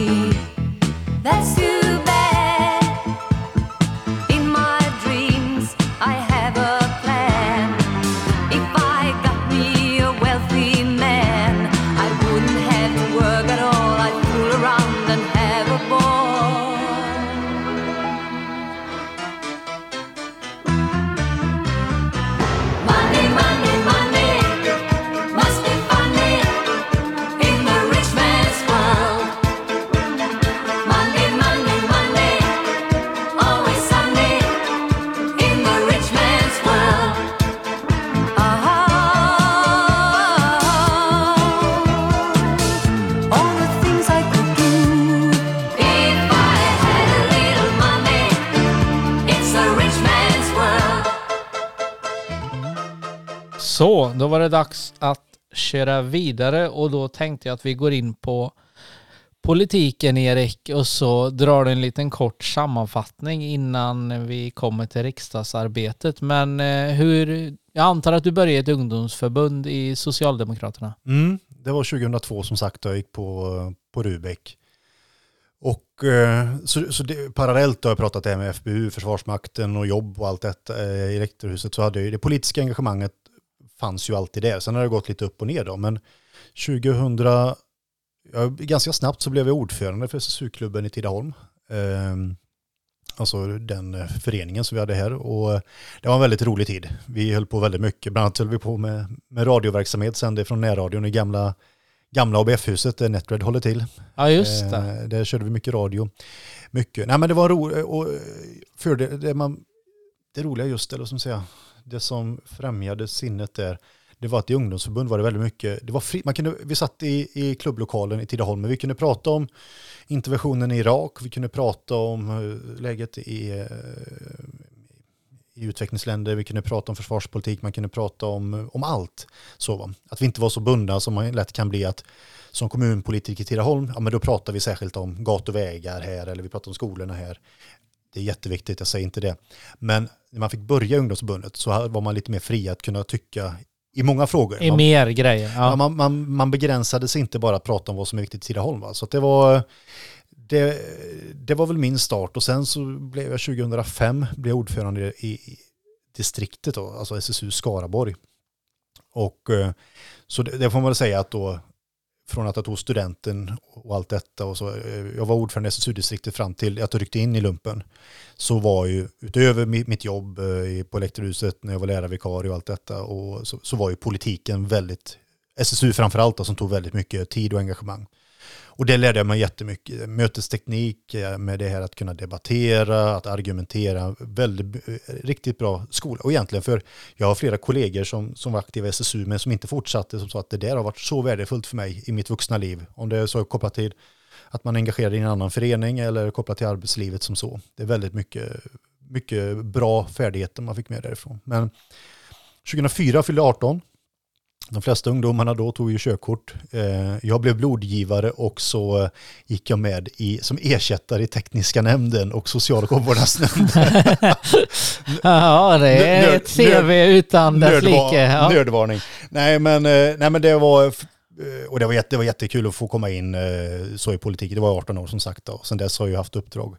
Så, då var det dags att köra vidare och då tänkte jag att vi går in på politiken Erik och så drar du en liten kort sammanfattning innan vi kommer till riksdagsarbetet. Men eh, hur, jag antar att du började i ett ungdomsförbund i Socialdemokraterna? Mm, det var 2002 som sagt, jag gick på, på Rubäck. Och eh, så, så det, parallellt har jag pratat det här med FBU, Försvarsmakten och jobb och allt detta eh, i rektorhuset så hade jag det politiska engagemanget fanns ju alltid där. Sen har det gått lite upp och ner då, men 2000, ja, ganska snabbt så blev jag ordförande för SSU-klubben i Tidaholm. Eh, alltså den föreningen som vi hade här. Och det var en väldigt rolig tid. Vi höll på väldigt mycket. Bland annat höll vi på med, med radioverksamhet, sände från närradion i gamla, gamla ABF-huset där Netred håller till. Ja, just det. Eh, där körde vi mycket radio. Mycket. Nej men det var roligt och för det, det, man, det roliga just, eller som säga, det som främjade sinnet där, det var att i ungdomsförbund var det väldigt mycket, det var fri, man kunde, vi satt i, i klubblokalen i Tidaholm, men vi kunde prata om interventionen i Irak, vi kunde prata om eh, läget i, eh, i utvecklingsländer, vi kunde prata om försvarspolitik, man kunde prata om, eh, om allt. Så, Att vi inte var så bundna som man lätt kan bli att som kommunpolitiker i Tidaholm, ja men då pratar vi särskilt om gator och vägar här eller vi pratar om skolorna här. Det är jätteviktigt, jag säger inte det. Men när man fick börja i ungdomsförbundet så var man lite mer fri att kunna tycka i många frågor. I mer grejer. Ja. man, man, man begränsade sig inte bara att prata om vad som är viktigt i Tidaholm. Va? Så det var, det, det var väl min start och sen så blev jag 2005 blev ordförande i, i distriktet då, alltså SSU Skaraborg. Och eh, så det, det får man väl säga att då från att jag tog studenten och allt detta och så, jag var ordförande i SSU-distriktet fram till att jag ryckte in i lumpen, så var ju utöver mitt jobb eh, på Elektrohuset när jag var lärarvikarie och allt detta, och så, så var ju politiken väldigt, SSU framförallt då, som tog väldigt mycket tid och engagemang. Och det lärde jag mig jättemycket. Mötesteknik eh, med det här att kunna debattera, att argumentera. Väldigt, eh, riktigt bra skola. Och egentligen för jag har flera kollegor som, som var aktiva i SSU men som inte fortsatte. Som sa att det där har varit så värdefullt för mig i mitt vuxna liv. Om det är så kopplat till att man är engagerad i en annan förening eller kopplat till arbetslivet som så. Det är väldigt mycket, mycket bra färdigheter man fick med därifrån. Men 2004 fyllde 18 de flesta ungdomarna då tog ju körkort. Eh, jag blev blodgivare och så eh, gick jag med i, som ersättare i tekniska nämnden och social och omvårdnadsnämnden. ja, det är ett CV utan dess like. Ja. Nödvarning. Nej men, eh, nej, men det var och det var, jätte, det var jättekul att få komma in så i politiken. Det var 18 år som sagt. Då. Sen dess har jag haft uppdrag.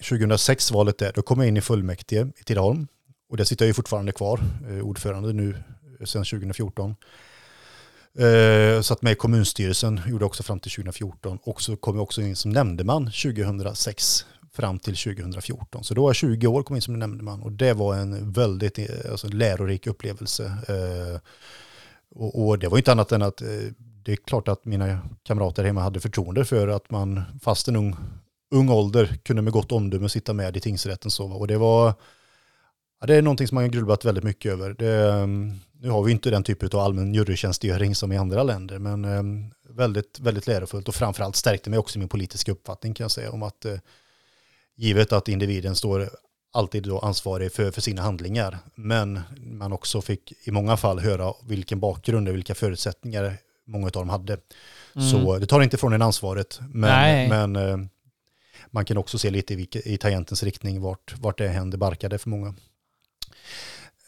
2006-valet där, då kom jag in i fullmäktige i Tidaholm. Och där sitter jag ju fortfarande kvar, ordförande nu sedan 2014. Eh, satt med i kommunstyrelsen, gjorde också fram till 2014 och så kom jag också in som nämndeman 2006 fram till 2014. Så då var jag 20 år kom in som nämndeman och det var en väldigt eh, alltså, lärorik upplevelse. Eh, och, och, det var inte annat än att eh, det är klart att mina kamrater hemma hade förtroende för att man fast en ung, ung ålder kunde med gott omdöme sitta med i tingsrätten. Så, och det var ja, det är någonting som man har grubblat väldigt mycket över. Det, ehm, nu har vi inte den typen av allmän jurytjänstgöring som i andra länder, men eh, väldigt, väldigt lärofullt och framförallt stärkte mig också min politiska uppfattning kan jag säga om att eh, givet att individen står alltid då ansvarig för, för sina handlingar, men man också fick i många fall höra vilken bakgrund och vilka förutsättningar många av dem hade. Mm. Så det tar inte från en ansvaret, men, men eh, man kan också se lite i, i tangentens riktning vart, vart det händer barkade för många.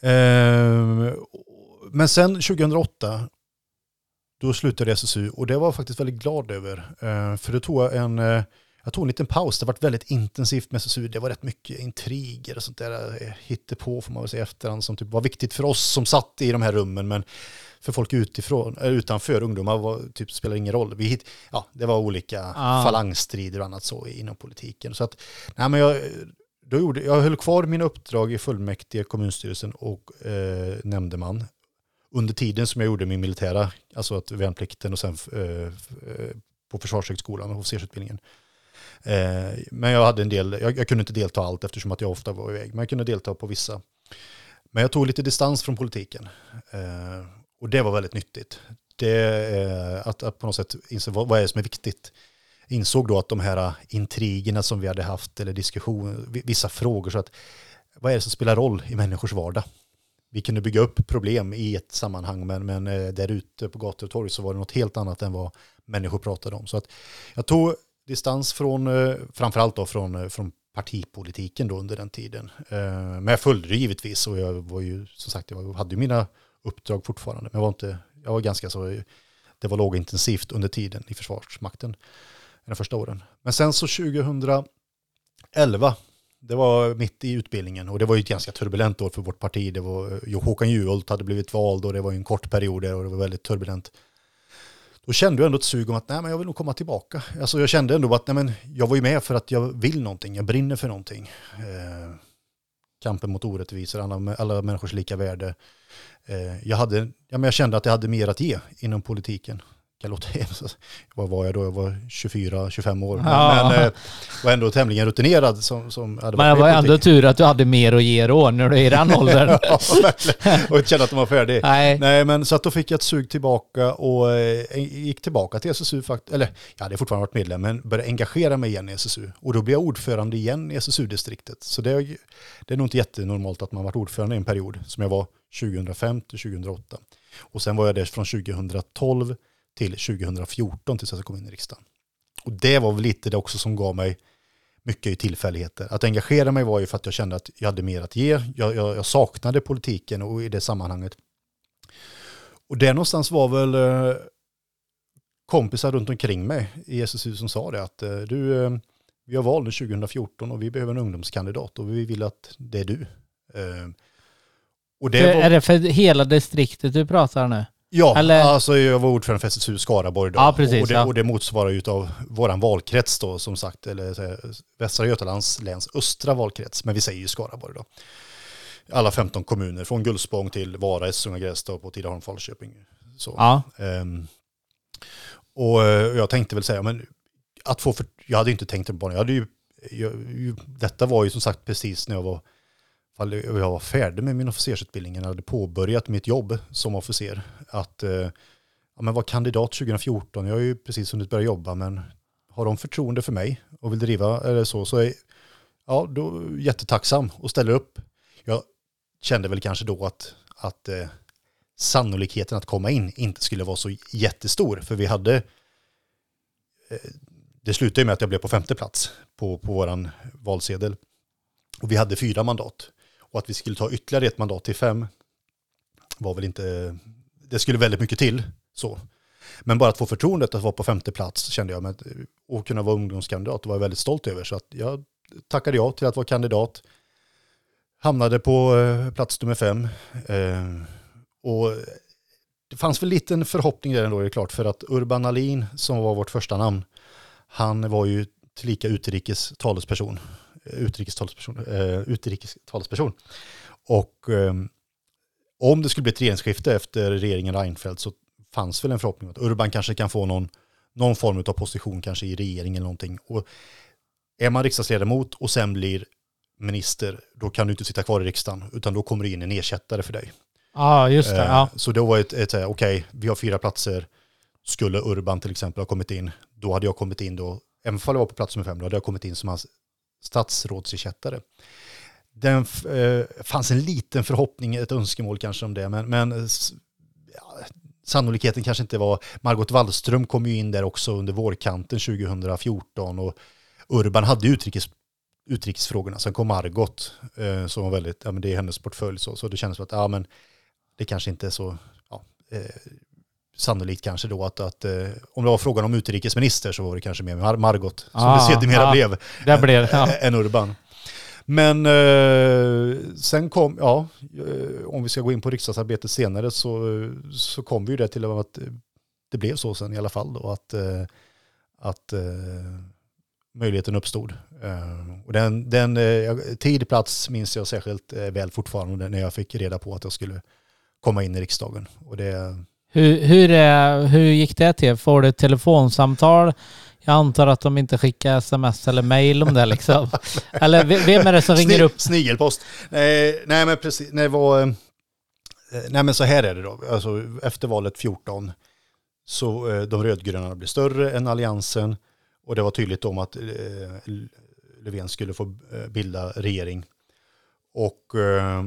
Eh, men sen 2008, då slutade SSU och det var jag faktiskt väldigt glad över. Eh, för då tog jag en, eh, jag tog en liten paus. Det var väldigt intensivt med SSU. Det var rätt mycket intriger och sånt där eh, hittepå får man väl säga efterhand som typ var viktigt för oss som satt i de här rummen. Men för folk utifrån, utanför ungdomar var, typ, spelar ingen roll. Vi hit, ja, det var olika ah. falangstrider och annat så inom politiken. Så att, nej, men jag, då gjorde, jag höll kvar mina uppdrag i fullmäktige, kommunstyrelsen och eh, nämndeman under tiden som jag gjorde min militära, alltså att värnplikten och sen eh, eh, på Försvarshögskolan och officersutbildningen. Eh, men jag hade en del, jag, jag, kunde inte delta allt eftersom att jag ofta var iväg, men jag kunde delta på vissa. Men jag tog lite distans från politiken eh, och det var väldigt nyttigt. Det, eh, att, att, på något sätt inse vad, vad är det som är viktigt. Insåg då att de här äh, intrigerna som vi hade haft eller diskussioner, vissa frågor, så att vad är det som spelar roll i människors vardag? vi kunde bygga upp problem i ett sammanhang, men, men äh, där ute på gator och torg så var det något helt annat än vad människor pratade om. Så att jag tog distans från, äh, framförallt då från, från partipolitiken då under den tiden. Men jag följde det givetvis och jag var ju, som sagt, jag hade ju mina uppdrag fortfarande, men jag var inte, jag var ganska så, det var lågintensivt under tiden i Försvarsmakten, de första åren. Men sen så 2011 det var mitt i utbildningen och det var ju ett ganska turbulent år för vårt parti. Det var, jo, Håkan Juholt hade blivit vald och det var ju en kort period där och det var väldigt turbulent. Då kände jag ändå ett sug om att nej, men jag vill nog komma tillbaka. Alltså, jag kände ändå att nej, men jag var ju med för att jag vill någonting, jag brinner för någonting. Eh, kampen mot orättvisor, alla, alla människors lika värde. Eh, jag, hade, ja, men jag kände att jag hade mer att ge inom politiken kan låta, vad var jag då? Jag var 24-25 år. Ja. Men eh, var ändå tämligen rutinerad. Som, som hade Men det var ändå tur att du hade mer att ge då när du är i den åldern. ja. Och inte kände att de var färdig. Nej. Nej, men så att då fick jag ett sug tillbaka och eh, gick tillbaka till SSU. Fakt eller jag hade fortfarande varit medlem, men började engagera mig igen i SSU. Och då blev jag ordförande igen i SSU-distriktet. Så det, är- det är nog inte jättenormalt att man varit ordförande i en period som jag var 2005 till 2008. Och sen var jag där från 2012 till 2014 tills jag kom in i riksdagen. Och det var väl lite det också som gav mig mycket i tillfälligheter. Att engagera mig var ju för att jag kände att jag hade mer att ge. Jag, jag, jag saknade politiken och i det sammanhanget. Och det någonstans var väl eh, kompisar runt omkring mig i SSU som sa det att eh, du, eh, vi har val nu 2014 och vi behöver en ungdomskandidat och vi vill att det är du. Och det var, Är det för hela distriktet du pratar nu? Ja, Eller- alltså jag var ordförande för SSU Skaraborg då. Ja, precis, och, det, ja. och det motsvarar ju av våran valkrets då som sagt, eller Västra Götalands läns östra valkrets, men vi säger ju Skaraborg då. Alla 15 kommuner, från Gullspång till Vara, Essunga, Grästorp och Tidaholm, Falköping. Så. Ja. Ehm, och eh, jag tänkte väl säga, men att få för, jag hade ju inte tänkt på det, jag hade ju, jag, ju, detta var ju som sagt precis när jag var, jag var färdig med min officersutbildning, jag hade påbörjat mitt jobb som officer, att eh, ja, men var kandidat 2014, jag har ju precis hunnit börja jobba, men har de förtroende för mig och vill driva eller så, så är ja, då jättetacksam och ställer upp. Jag kände väl kanske då att, att eh, sannolikheten att komma in inte skulle vara så jättestor. För vi hade, eh, det slutade ju med att jag blev på femte plats på, på vår valsedel. Och vi hade fyra mandat. Och att vi skulle ta ytterligare ett mandat till fem var väl inte, det skulle väldigt mycket till. så. Men bara att få förtroendet att vara på femte plats kände jag, med, och kunna vara ungdomskandidat var jag väldigt stolt över. Så att jag tackade ja till att vara kandidat. Hamnade på eh, plats nummer fem. Eh, och det fanns väl liten förhoppning där ändå, är det klart, för att Urban Alin, som var vårt första namn, han var ju tillika utrikes talesperson. Eh, utrikes talesperson, eh, utrikes talesperson. Och eh, om det skulle bli ett regeringsskifte efter regeringen Reinfeldt så fanns väl en förhoppning att Urban kanske kan få någon, någon form av position kanske i regeringen eller någonting. Och är man riksdagsledamot och sen blir minister, då kan du inte sitta kvar i riksdagen, utan då kommer det in en ersättare för dig. Ja, just det. Eh, Ja. Så då var ett, ett här, okej, vi har fyra platser. Skulle Urban till exempel ha kommit in, då hade jag kommit in då, även om jag var på plats nummer fem, då hade jag kommit in som hans statsrådsersättare. Den eh, fanns en liten förhoppning, ett önskemål kanske om det, men, men eh, ja, sannolikheten kanske inte var, Margot Wallström kom ju in där också under vårkanten 2014 och Urban hade utrikes, utrikesfrågorna, sen kom Margot eh, som var väldigt, ja men det är hennes portfölj så, så det kändes som att, ja men det kanske inte är så ja, eh, sannolikt kanske då att, att eh, om det var frågan om utrikesminister så var det kanske mer Mar- Margot som Ah, det sedermera ah. blev Det blev ja. än Urban. Men eh, sen kom, ja, eh, om vi ska gå in på riksdagsarbetet senare så, så kom vi ju det till att det blev så sen i alla fall då att, eh, att eh, möjligheten uppstod. Och den, den tid, plats minns jag särskilt väl fortfarande när jag fick reda på att jag skulle komma in i riksdagen. Och det, Hur, hur, hur gick det till? Får du ett telefonsamtal? Jag antar att de inte skickar sms eller mail om det liksom. Eller ve- vem är det som ringer Sni- upp? Snigelpost. Nej, nej men precis. Nej, vad, eh, nej men så här är det då. Alltså, efter valet 14 så eh, de rödgröna blev större än alliansen och det var tydligt om att eh, Löfven skulle få eh, bilda regering. Och eh,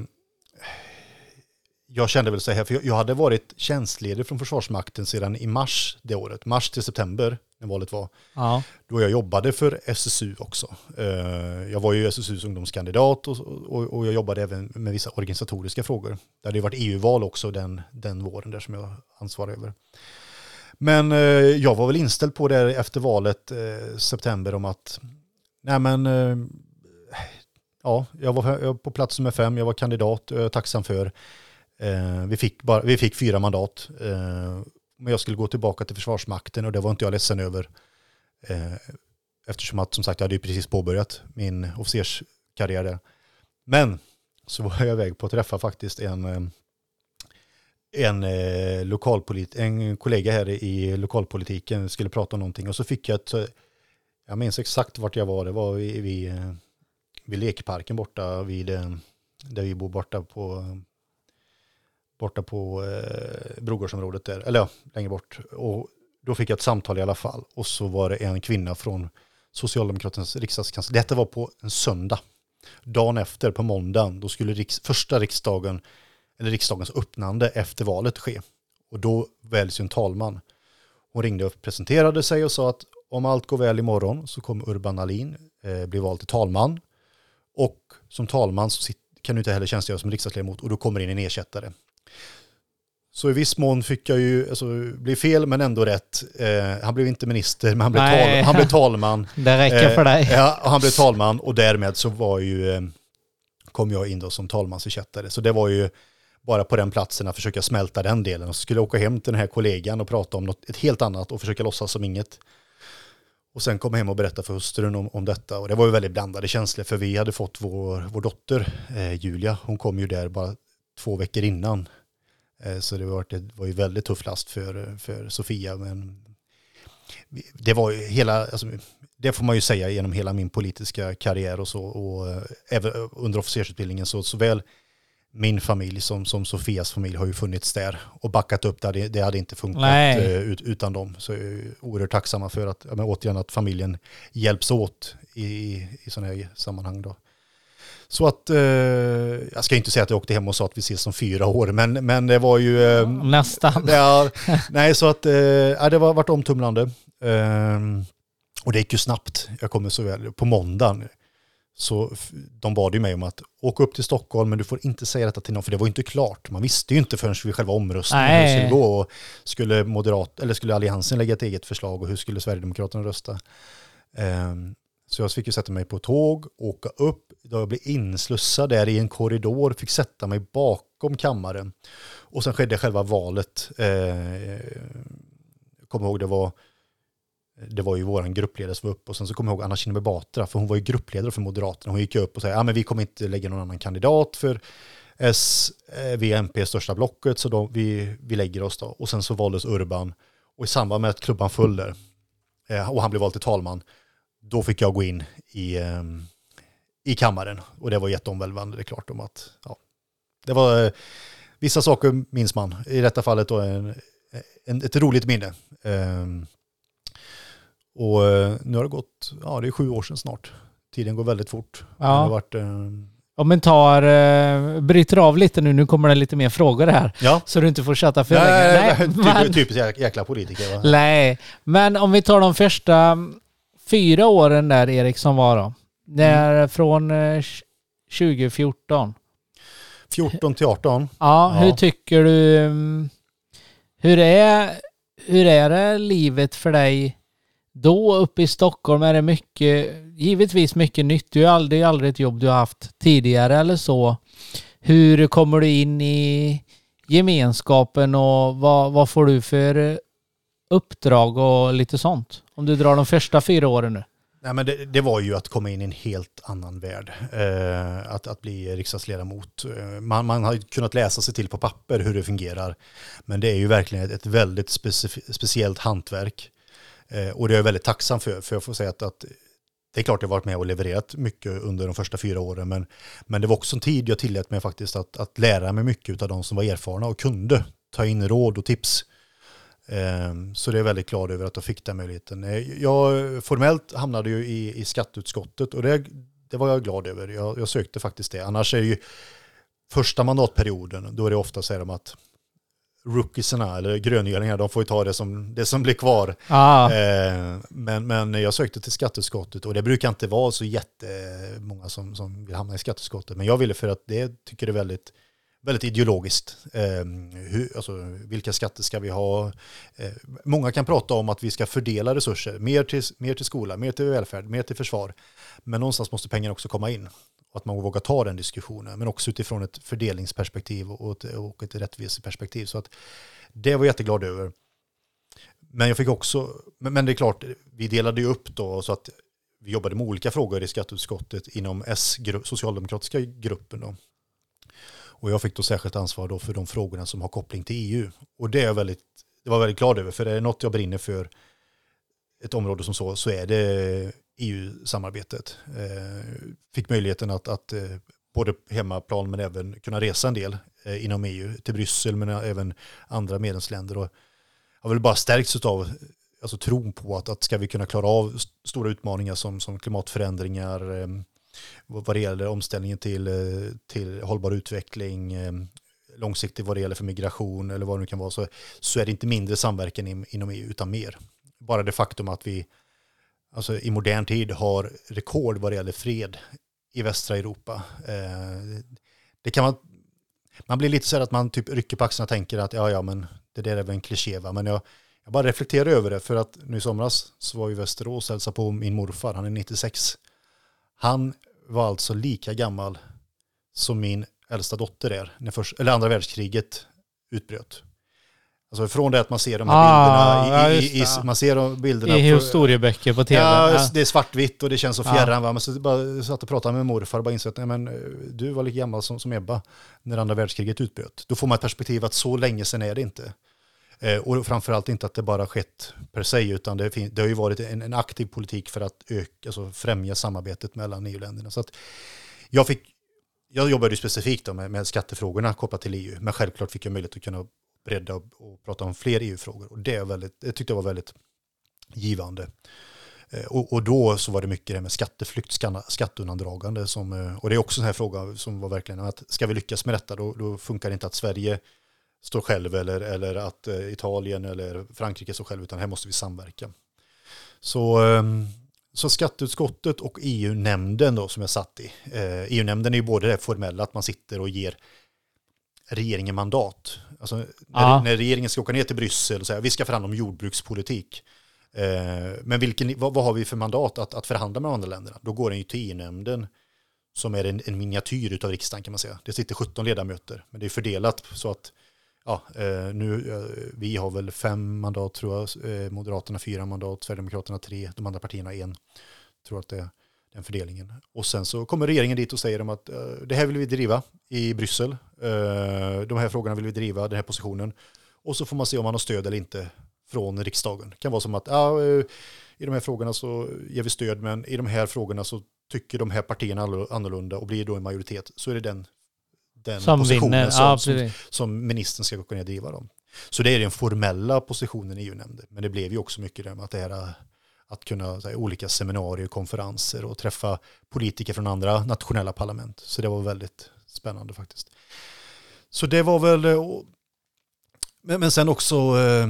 jag kände väl så här, för jag, jag hade varit tjänstledig från Försvarsmakten sedan i mars det året, mars till september när valet var Ja. då jag jobbade för SSU också. Eh, Jag var ju SSUs ungdomskandidat och, och, och jag jobbade även med vissa organisatoriska frågor. Det hade ju varit EU-val också den, den våren där som jag ansvarar över. Men eh, jag var väl inställd på det efter valet eh, september om att nej men ja, jag var på plats nummer fem, jag var kandidat, jag är tacksam för. Vi, fick bara, vi fick fyra mandat. Men jag skulle gå tillbaka till Försvarsmakten och det var inte jag ledsen över. Eh, eftersom att som sagt jag hade ju precis påbörjat min officerskarriär där. Men så var jag iväg på att träffa faktiskt en, eh, en, eh, lokalpolit en kollega här i lokalpolitiken skulle prata om någonting och så fick jag ett, eh, jag minns exakt vart jag var, det var vid, eh, vid, vid lekparken borta vid, där vi bor borta på, borta på eh, Brogårdsområdet där, eller ja, längre bort. Och då fick jag ett samtal i alla fall och så var det en kvinna från Socialdemokraternas riksdagskansli. Detta var på en söndag. Dagen efter, på måndagen, då skulle riks, första riksdagen, eller riksdagens öppnande efter valet ske. Och då väljs ju en talman. Hon ringde och presenterade sig och sa att om allt går väl imorgon så kommer Urban Alin eh, bli vald till talman. Och som talman så kan du inte heller tjänstgöra som riksdagsledamot och då kommer in en ersättare. Så i viss mån fick jag ju, alltså, bli fel men ändå rätt. Eh, han blev inte minister men han blev, tal, han blev talman. Det räcker för dig. Eh, ja, han blev talman och därmed så var ju, eh, kom jag in då som talmansersättare. Så det var ju bara på den platsen att försöka smälta den delen. Och så skulle jag åka hem till den här kollegan och prata om något ett helt annat och försöka låtsas som inget. Och sen komma hem och berätta för hustrun om, om detta. Och det var ju väldigt blandade känslor för vi hade fått vår, vår dotter eh, Julia. Hon kom ju där bara två veckor innan Eh, så det var, det var ju väldigt tuff last för, för Sofia. Men det var ju hela, alltså, det får man ju säga genom hela min politiska karriär och så. Och eh, även under officersutbildningen så såväl min familj som, som Sofias familj har ju funnits där och backat upp. Det hade, det hade inte funkat. Eh, ut, utan dem. Så jag är oerhört tacksamma för att, men återigen, att familjen hjälps åt i, i sådana här sammanhang. Då. Så att, eh, jag ska inte säga att jag åkte hem och sa att vi ses om fyra år, men, men det var ju... Eh, Nästan. Ja, nej, så att, eh, det var varit omtumlande. Eh, och det gick ju snabbt, jag kommer så väl, på måndagen. Så de bad ju mig om att åka upp till Stockholm, men du får inte säga detta till någon, för det var ju inte klart. Man visste ju inte förrän vid själva omröstningen hur det skulle gå. Och skulle, moderat, eller skulle Alliansen lägga ett eget förslag och hur skulle Sverigedemokraterna rösta? Så jag fick ju sätta mig på tåg, åka upp, då jag blev inslussad där i en korridor, fick sätta mig bakom kammaren. Och sen skedde själva valet. Eh, kommer ihåg det var, det var ju våran gruppledare som var upp och sen så kommer jag ihåg Anna Kinberg Batra, för hon var ju gruppledare för Moderaterna. Hon gick upp och sa, ja men vi kommer inte lägga någon annan kandidat för S, eh, V, MP största blocket, så då, vi, vi lägger oss då. Och sen så valdes Urban. Och i samband med att klubban föll där, eh, och han blev vald till talman, då fick jag gå in i, ehm, i kammaren. Och det var jätteomvälvande, det är klart om att, ja. Det var, eh, vissa saker minns man. I detta fallet då en, en, ett roligt minne. Um, och eh, nu har det gått, ja det är sju år sedan snart. Tiden går väldigt fort. Ja. Det har varit, um, om man tar, uh, bryter av lite nu, nu kommer det lite mer frågor här. Ja. Så du inte får chatta för länge. Nej, men, typiskt jäkla politiker va? Nej, men om vi tar de första fyra åren där Erik som var då. Det är mm. från 2014. 14 till 18. Ja, ja, hur tycker du... Mm, hur är, hur är det livet för dig då uppe i Stockholm? Är det mycket, givetvis mycket nytt. Du har aldrig, aldrig ett jobb du har haft tidigare eller så. Hur kommer du in i gemenskapen och vad, vad får du för uppdrag och lite sånt? Om du drar de första fyra åren nu. Nej, men det, det, var ju att komma in i en helt annan värld. Eh, att, att bli riksdagsledamot. Eh, man, man har kunnat läsa sig till på papper hur det fungerar. Men det är ju verkligen ett, ett väldigt speciellt hantverk. Eh, och det är jag väldigt tacksam för. För jag får säga att, att det är klart jag har varit med och levererat mycket under de första fyra åren. Men, men det var också en tid jag tillät mig faktiskt att, att lära mig mycket av de som var erfarna och kunde ta in råd och tips. Ehm, så det är jag väldigt glad över att jag fick den möjligheten. Eh, jag formellt hamnade ju i, i skatteutskottet och det, det var jag glad över. Jag, jag, sökte faktiskt det. Annars är det ju första mandatperioden, då är det ofta så här att rookiesarna eller gröngölingar, de får ju ta det som, det som blir kvar. Ah. Eh, men, men jag sökte till skatteutskottet och det brukar inte vara så jättemånga som, som vill hamna i skatteutskottet. Men jag ville för att det tycker det är väldigt väldigt ideologiskt. Eh, hur, alltså, vilka skatter ska vi ha? Eh, många kan prata om att vi ska fördela resurser, mer till, mer till skola, mer till välfärd, mer till försvar. Men någonstans måste pengarna också komma in. Och att man vågar ta den diskussionen, men också utifrån ett fördelningsperspektiv och ett, och ett rättviseperspektiv. Så att det var jag jätteglad över. Men jag fick också, men det är klart, vi delade ju upp då så att vi jobbade med olika frågor i skatteutskottet inom S, socialdemokratiska gruppen. Då. Och jag fick då särskilt ansvar då för de frågorna som har koppling till EU. Och det är jag väldigt, det var jag väldigt glad över, för det är något jag brinner för ett område som så, så är det EU-samarbetet. Eh, fick möjligheten att, att eh, både hemmaplan men även kunna resa en del eh, inom EU till Bryssel men även andra medlemsländer. Och har väl bara stärkts av alltså, tron på att, att ska vi kunna klara av stora utmaningar som, som klimatförändringar, eh, vad det gäller omställningen till, eh, till hållbar utveckling, eh, långsiktigt vad det gäller för migration eller vad det nu kan vara, så, så är det inte mindre samverkan in, inom EU utan mer. Bara det faktum att vi alltså, i modern tid har rekord vad det gäller fred i västra Europa. Eh, det kan man, man blir lite så här att man typ rycker på axlarna och tänker att ja, ja, men det där är väl en kliché, va? men jag, jag bara reflekterar över det för att nu i somras så var vi i Västerås och hälsade på min morfar, han är 96. Han var alltså lika gammal som min äldsta dotter är, när först, eller andra världskriget utbröt. Alltså från det att man ser de här ah, bilderna, i, i, i, man ser de bilderna i historieböcker på tv. Ja, ja, det är svartvitt och det känns så fjärran. Ja. Men så bara satt och pratade med morfar och bara insåg att men, du var lika gammal som, som Ebba när andra världskriget utbröt. Då får man ett perspektiv att så länge sedan är det inte. Eh, och framförallt inte att det bara skett per se, utan det, det har ju varit en, en, aktiv politik för att öka, alltså främja samarbetet mellan EU-länderna. Så att jag, fick, jag jobbade ju specifikt då med, med skattefrågorna kopplat till EU, men självklart fick jag möjlighet att kunna bredda och, och prata om fler EU-frågor. Och det, är väldigt, det tyckte jag var väldigt givande. Eh, och, och, då så var det mycket det med skatteflykt, skatteundandragande. Som, eh, och det är också en här fråga som var verkligen att ska vi lyckas med detta då, då funkar det inte att Sverige står själv eller, eller att eh, Italien eller Frankrike står själv utan här måste vi samverka. Så, ehm, så skatteutskottet och EU-nämnden då som jag satt i. EU-nämnden är ju både det formella att man sitter och ger regeringen mandat. Alltså när, ja. när regeringen ska åka ner till Bryssel och säga vi ska förhandla om jordbrukspolitik. Eh, men vilken, vad, vad, har vi för mandat att, att förhandla med andra länderna? Då går den ju till EU-nämnden som är en, en miniatyr av riksdagen kan man säga. Det sitter 17 ledamöter, men det är fördelat så att ja, eh, nu, eh, vi har väl fem mandat tror jag, eh, Moderaterna fyra mandat, Sverigedemokraterna tre, de andra partierna en. Tror att det är den fördelningen. Och sen så kommer regeringen dit och säger att det här vill vi driva i Bryssel. de här frågorna vill vi driva, den här positionen. Och så får man se om man har stöd eller inte från riksdagen. Det kan vara som att ja, i de här frågorna så ger vi stöd, men i de här frågorna så tycker de här partierna annorlunda och blir då en majoritet, så är det den, den som positionen som, ja, som, som, ministern ska och driva dem. Så det är den formella positionen i EU-nämnden. Men det blev ju också mycket det att det här att kunna här, olika seminarier, konferenser och träffa politiker från andra nationella parlament. Så det var väldigt spännande faktiskt. Så det var väl, eh, men, sen också, eh,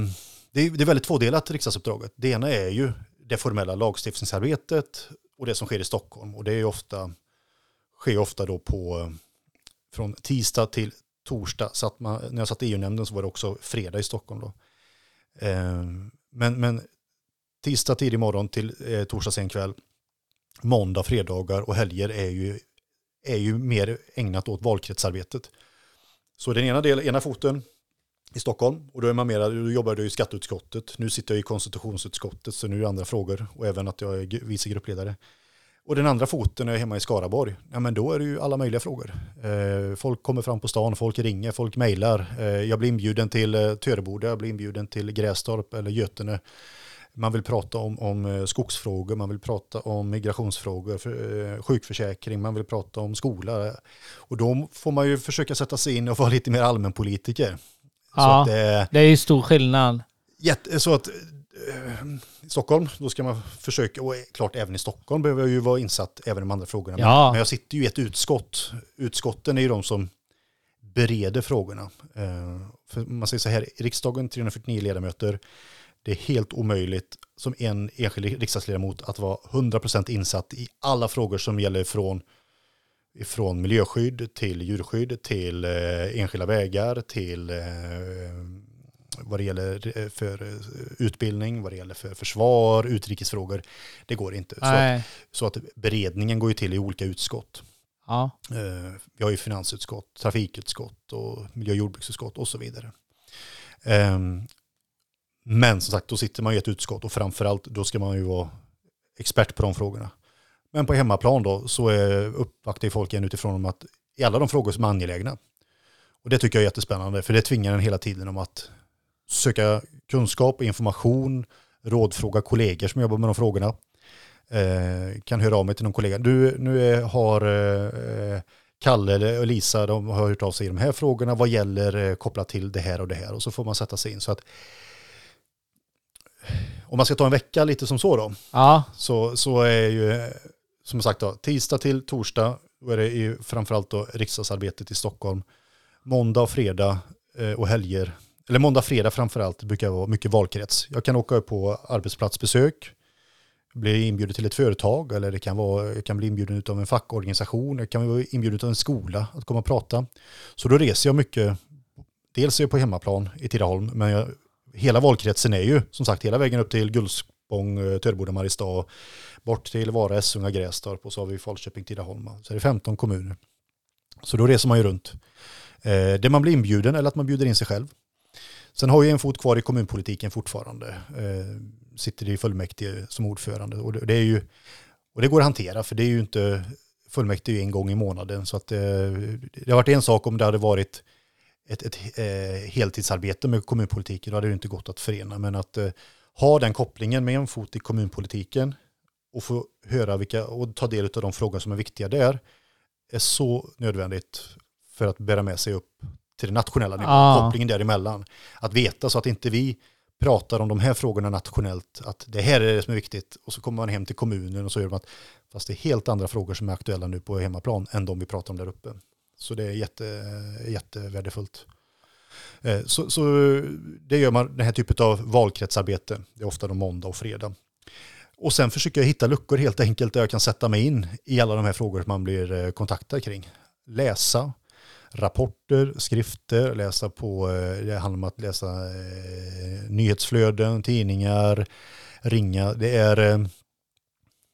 det är, väldigt tvådelat riksdagsuppdraget. Det ena är ju det formella lagstiftningsarbetet och det som sker i Stockholm. Och det är ofta, sker ofta då på, från tisdag till torsdag. Så att man, när jag satt i EU-nämnden så var det också fredag i Stockholm då. Eh, men, men tisdag tidig morgon till eh, torsdag sen kväll. Måndag, fredagar och helger är ju, är ju mer ägnat åt valkretsarbetet. Så den ena, del, ena foten i Stockholm och då är man mera, då jobbar du i skatteutskottet. Nu sitter jag i konstitutionsutskottet så nu är det andra frågor och även att jag är vice gruppledare. Och den andra foten är hemma i Skaraborg. Ja men då är det ju alla möjliga frågor. Eh, folk kommer fram på stan, folk ringer, folk mejlar. Eh, jag blir inbjuden till eh, Töreboda, jag blir inbjuden till Grästorp eller Götene. Man vill prata om, om eh, skogsfrågor, man vill prata om migrationsfrågor, för, eh, sjukförsäkring, man vill prata om skola. Och då får man ju försöka sätta sig in och vara lite mer allmänpolitiker. Ja, det, det, är ju stor skillnad. Jätte, så att i Stockholm, då ska man försöka, och klart även i Stockholm behöver jag ju vara insatt även i de andra frågorna. Ja. Men jag sitter ju i ett utskott. Utskotten är ju de som bereder frågorna. För man säger så här, i riksdagen 349 ledamöter, det är helt omöjligt som en enskild riksdagsledamot att vara 100% insatt i alla frågor som gäller från, från miljöskydd till djurskydd till eh, enskilda vägar till eh, vad det gäller eh, för eh, utbildning, vad det gäller för försvar, utrikesfrågor. Det går inte. Så att, så att, beredningen går ju till i olika utskott. Ja. Eh, vi har ju finansutskott, trafikutskott och miljö och jordbruksutskott och så vidare. Ehm, men som sagt, då sitter man i ett utskott och framförallt då ska man ju vara expert på de frågorna. Men på hemmaplan då så uppvaktar folk en utifrån om att i alla de frågor som är angelägna Och det tycker jag är jättespännande för det tvingar en hela tiden om att söka kunskap och information, rådfråga kollegor som jobbar med de frågorna. Eh, kan höra av mig till någon kollega. Du, nu är, har eh, Kalle eller Lisa, de har hört av sig i de här frågorna. Vad gäller eh, kopplat till det här och det här? Och så får man sätta sig in. Så att om man ska ta en vecka lite som så då, Ja, så, så är ju, som sagt då, tisdag till torsdag, då är det ju framförallt då riksdagsarbetet i Stockholm. Måndag och fredag eh, och helger, eller måndag fredag framförallt, brukar vara mycket valkrets. Jag kan åka på arbetsplatsbesök, bli inbjuden till ett företag, eller det kan vara, jag kan bli inbjuden av en fackorganisation, jag kan vara inbjuden av en skola att komma och prata. Så då reser jag mycket, dels är jag på hemmaplan i Tidaholm, men jag, hela valkretsen är ju som sagt hela vägen upp till Gullspång, eh, Töreboda, Mariestad, bort till Vara, Essunga, Grästorp och så har vi Falköping, Tidaholm. Så är det 15 kommuner. Så då reser man ju runt. Eh, det man blir inbjuden eller att man bjuder in sig själv. Sen har jag en fot kvar i kommunpolitiken fortfarande. Eh, sitter i fullmäktige som ordförande. Och det, det är ju, och det går att hantera för det är ju inte fullmäktige en gång i månaden. Så att, eh, det har varit en sak om det hade varit ett, ett eh, heltidsarbete med kommunpolitiken, då hade det inte gått att förena. Men att eh, ha den kopplingen med en fot i kommunpolitiken och få höra vilka, och ta del av de frågor som är viktiga där, är så nödvändigt för att bära med sig upp till den nationella nivån, Ja. kopplingen däremellan. Att veta så att inte vi pratar om de här frågorna nationellt, att det här är det som är viktigt, och så kommer man hem till kommunen och så gör man att, fast det är helt andra frågor som är aktuella nu på hemmaplan än de vi pratar om där uppe. Så det är jätte, jättevärdefullt. Eh, Så, så det gör man, den här typen av valkretsarbete. Det är ofta de måndag och fredag. Och sen försöker jag hitta luckor helt enkelt där jag kan sätta mig in i alla de här frågor som man blir eh, kontaktad kring. Läsa rapporter, skrifter, läsa på, eh, det handlar om att läsa eh, nyhetsflöden, tidningar, ringa. Det är eh,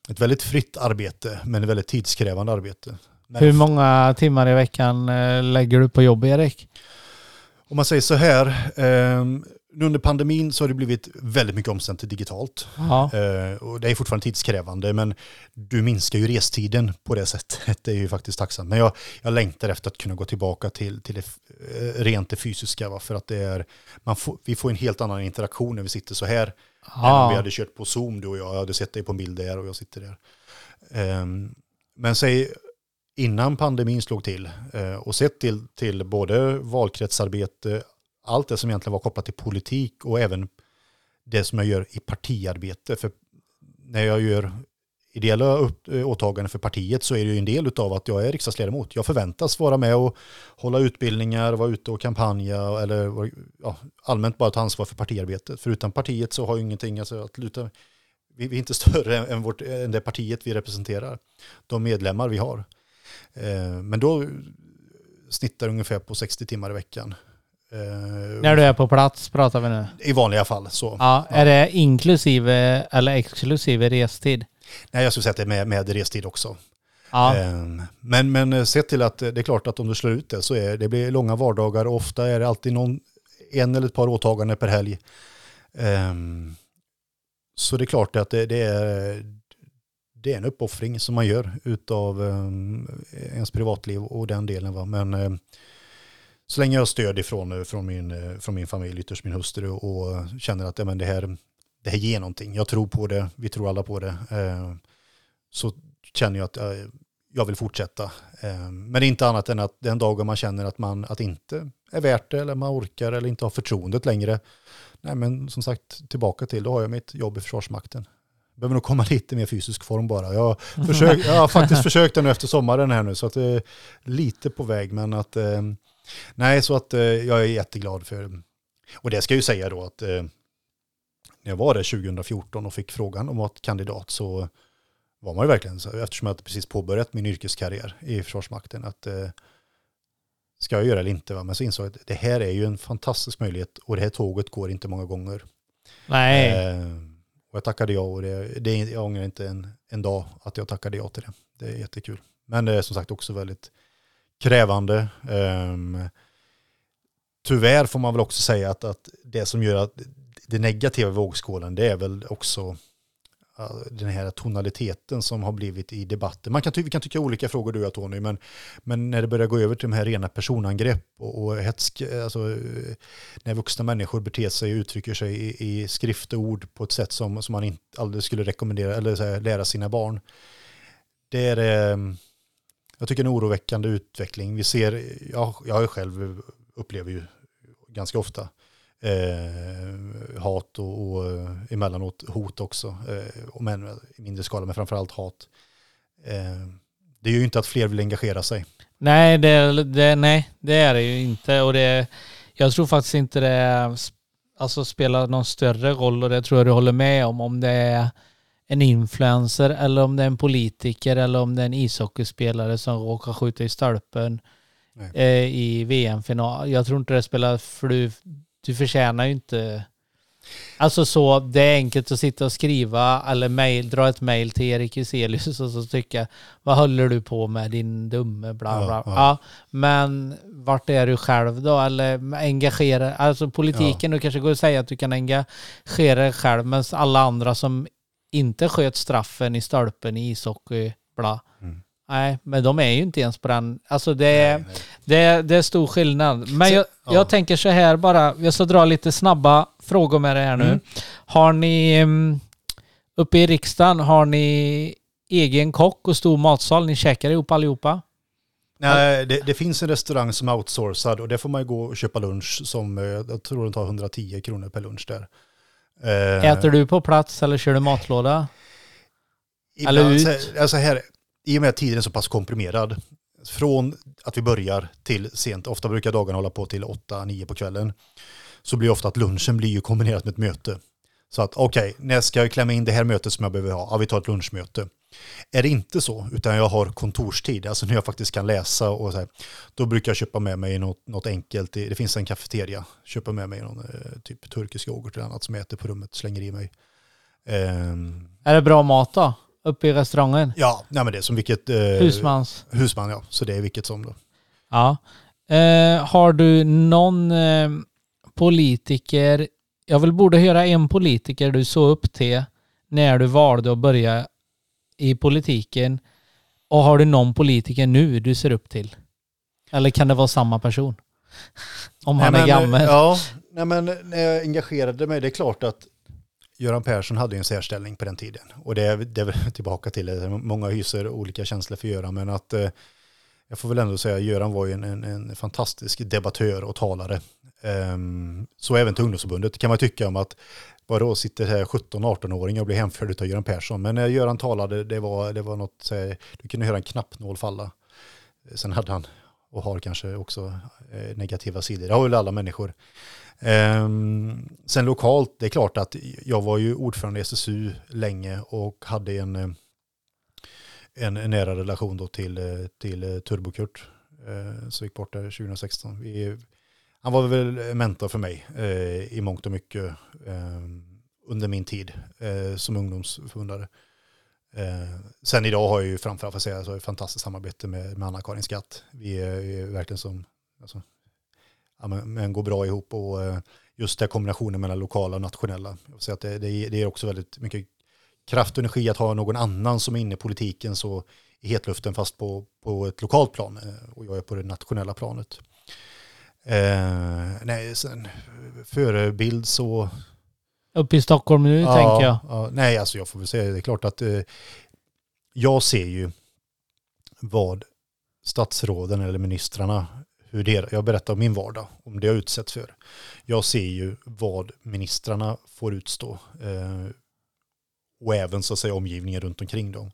ett väldigt fritt arbete men ett väldigt tidskrävande arbete. Hur många timmar i veckan lägger du på jobb Erik? Om man säger så här, under pandemin så har det blivit väldigt mycket omständigt digitalt. Ja, Eh, och det är fortfarande tidskrävande, men du minskar ju restiden på det sättet. Det är ju faktiskt tacksamt. Men jag, jag längtar efter att kunna gå tillbaka till, till det eh, rent det fysiska. Va? För att det är, man får, vi får en helt annan interaktion när vi sitter så här. Än om vi ja. hade kört på Zoom du och jag. Jag hade sett dig på en bild där och jag sitter där. Ehm, men säg innan pandemin slog till eh, och sett till, till både valkretsarbete, allt det som egentligen var kopplat till politik och även det som jag gör i partiarbete. För när jag gör ideella eh, åtaganden för partiet så är det ju en del av att jag är riksdagsledamot. Jag förväntas vara med och hålla utbildningar, vara ute och kampanja eller ja, allmänt bara ta ansvar för partiarbetet. För utan partiet så har jag ingenting alltså, att luta. Vi, är inte större än, vårt, än det partiet vi representerar. De medlemmar vi har. Eh, men då snittar ungefär på 60 timmar i veckan. Eh, När du är på plats pratar vi nu. I vanliga fall så. Ja, är det inklusive eller exklusive restid? Nej, jag skulle säga att det är med, med restid också. Ja, Ehm, Men, men sett till att det är klart att om du slår ut det så är det blir långa vardagar och ofta är det alltid någon, en eller ett par åtaganden per helg. Ehm, Så det är klart att det, det, är, det är en uppoffring som man gör utav um, ens privatliv och den delen. Va? Men um, så länge jag har stöd ifrån från min, eh, från min familj, ytterst min hustru och känner att ja, men det, här, det här ger någonting. Jag tror på det, vi tror alla på det. Ehm, Så känner jag att eh, jag vill fortsätta. Eh, Men inte annat än att den dagen man känner att man att inte är värt det eller man orkar eller inte har förtroendet längre. Nej men som sagt tillbaka till, då har jag mitt jobb i Försvarsmakten. Behöver nog komma lite mer fysisk form bara. Jag har, försökt, jag har faktiskt försökt det nu efter sommaren här nu så att det är lite på väg men att eh, nej så att eh, jag är jätteglad för och det ska jag ju säga då att eh, när jag var där 2014 och fick frågan om att vara kandidat så var man ju verkligen så, eftersom jag precis påbörjat min yrkeskarriär i Försvarsmakten, att eh, ska jag göra eller inte? Va? Men så insåg jag att det här är ju en fantastisk möjlighet och det här tåget går inte många gånger. nej. Eh, och jag tackade ja och det, det, jag ångrar inte en, en dag att jag tackade ja till det. Det är jättekul. Men det är som sagt också väldigt krävande. Um, tyvärr får man väl också säga att, att det som gör att det negativa i vågskålen det är väl också den här tonaliteten som har blivit i debatten. Man kan ty vi kan tycka olika frågor du och jag Tony, men, men när det börjar gå över till de här rena personangrepp och, och hetsk, alltså, när vuxna människor beter sig och uttrycker sig i, i skrift och ord på ett sätt som, som man inte aldrig skulle rekommendera eller här, lära sina barn. Det är, eh, jag tycker en oroväckande utveckling. Vi ser, jag, jag själv upplever ju ganska ofta eh, hat och, och eh, emellanåt hot också. Eh, och men, i mindre skala, men framförallt hat. Eh, det är ju inte att fler vill engagera sig. Nej, det, det, nej, det är det ju inte. Och det, jag tror faktiskt inte det alltså, spelar någon större roll och det tror jag du håller med om. Om det är en influencer eller om det är en politiker eller om det är en ishockeyspelare som råkar skjuta i stolpen eh, i VM-final. Jag tror inte det spelar, för du, du förtjänar ju inte Alltså så, det är enkelt att sitta och skriva eller mail, dra ett mail till Erik Juselius och så tycka vad håller du på med din dumme bla bla. Ja, ja. ja, men vart är du själv då? Eller engagera, alltså politiken, ja. du kanske går att säga att du kan engagera dig själv, men alla andra som inte sköt straffen i stolpen i ishockey, bla. Mm. Nej, men de är ju inte ens på den. Alltså det nej, nej. Det, det är stor skillnad. Men så, jag, ja. jag, tänker så här bara, jag ska dra lite snabba frågor med det här nu. Mm. Har ni, mm, uppe i riksdagen, har ni egen kock och stor matsal? Ni käkar ihop allihopa? Nej, det, det, finns en restaurang som är outsourcad och det får man ju gå och köpa lunch som, eh, jag tror den tar 110 kronor per lunch där. Eh, Äter du på plats eller kör du matlåda? Ibland, eller ut? Alltså här, I och med att tiden är så pass komprimerad, från att vi börjar till sent, ofta brukar dagarna hålla på till 8-9 på kvällen, så blir ofta att lunchen blir ju kombinerat med ett möte. Så att okej, okay, när ska jag klämma in det här mötet som jag behöver ha? Ja, vi tar ett lunchmöte. Är det inte så, utan jag har kontorstid, alltså när jag faktiskt kan läsa och så här, då brukar jag köpa med mig något, något enkelt. Det finns en kafeteria, köpa med mig någon eh, typ turkisk yoghurt eller annat som jag äter på rummet, slänger i mig. Um, är det bra mat då? Uppe i restaurangen? Ja, nej men det är som vilket... Eh, Husmans? Husman, ja. Så det är vilket som då. Ja. Eh, har du någon eh, politiker, jag vill borde höra en politiker du såg upp till när du valde att börja i politiken och har du någon politiker nu du ser upp till? Eller kan det vara samma person? Om han nej, är gammal. Ja, nej men när jag engagerade mig, det är klart att Göran Persson hade en särställning på den tiden. Och det är, det är tillbaka till det. Många hyser olika känslor för Göran, men att eh, jag får väl ändå säga att Göran var ju en, en, en fantastisk debattör och talare. Um, så även till ungdomsförbundet kan man tycka om att Vadå, sitter här 17-18-åringar och blir hemförd av Göran Persson. Men när Göran talade, det var, det var något, du kunde höra en knappnål falla. Sen hade han, och har kanske också eh, negativa sidor. Det har väl alla människor. Um, sen lokalt, det är klart att jag var ju ordförande i SSU länge och hade en, eh, en, en nära relation då till, eh, till eh, Turbokurt. Eh, som gick bort där 2016. Vi, han var väl mentor för mig eh, i mångt och mycket eh, under min tid eh, som ungdomsförbundare. Sen idag har jag ju framförallt för säga så ett fantastiskt samarbete med, med Anna-Karin Skatt. Vi är, vi är verkligen som, alltså, ja, men, men går bra ihop och just den kombinationen mellan lokala och nationella. Jag säga att det, det, det är också väldigt mycket kraft och energi att ha någon annan som är inne i politiken så i hetluften fast på, på ett lokalt plan eh, och jag är på det nationella planet. Eh, nej, sen förebild så... Uppe i Stockholm nu ja, tänker jag. Ja, nej, alltså jag får väl säga det är klart att eh, jag ser ju vad statsråden eller ministrarna, hur det, jag berättar om min vardag, om det jag utsätts för. Jag ser ju vad ministrarna får utstå eh, och även så att säga omgivningen runt omkring dem.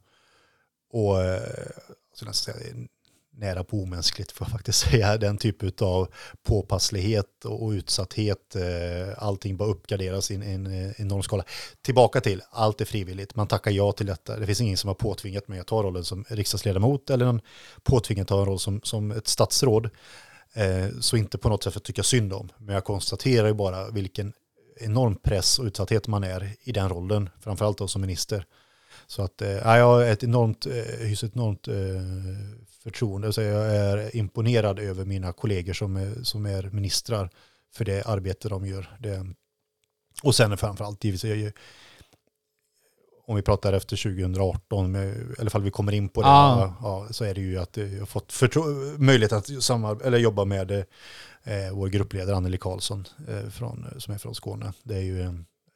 Och eh, alltså, nära på omänskligt får jag faktiskt säga. Den typ av påpasslighet och utsatthet. Eh, allting bara uppgraderas i en, enorm skala. Tillbaka till, allt är frivilligt. Man tackar ja till detta. Det finns ingen som har påtvingat mig att ta rollen som riksdagsledamot eller någon påtvingat att ta en roll som, som ett statsråd. Eh, så inte på något sätt för att tycka synd om. Men jag konstaterar ju bara vilken enorm press och utsatthet man är i den rollen. Framförallt då som minister. Så att, eh, jag har ett enormt, hyser ett enormt förtroende. Så jag är imponerad över mina kollegor som är, som är ministrar för det arbete de gör. Det, och sen framförallt givetvis, om vi pratar efter 2018, med, i alla fall vi kommer in på det, Ah. ja, så är det ju att jag har fått möjlighet att samar- eller jobba med eh, vår gruppledare Anneli Karlsson eh, från, som är från Skåne. Det är ju eh,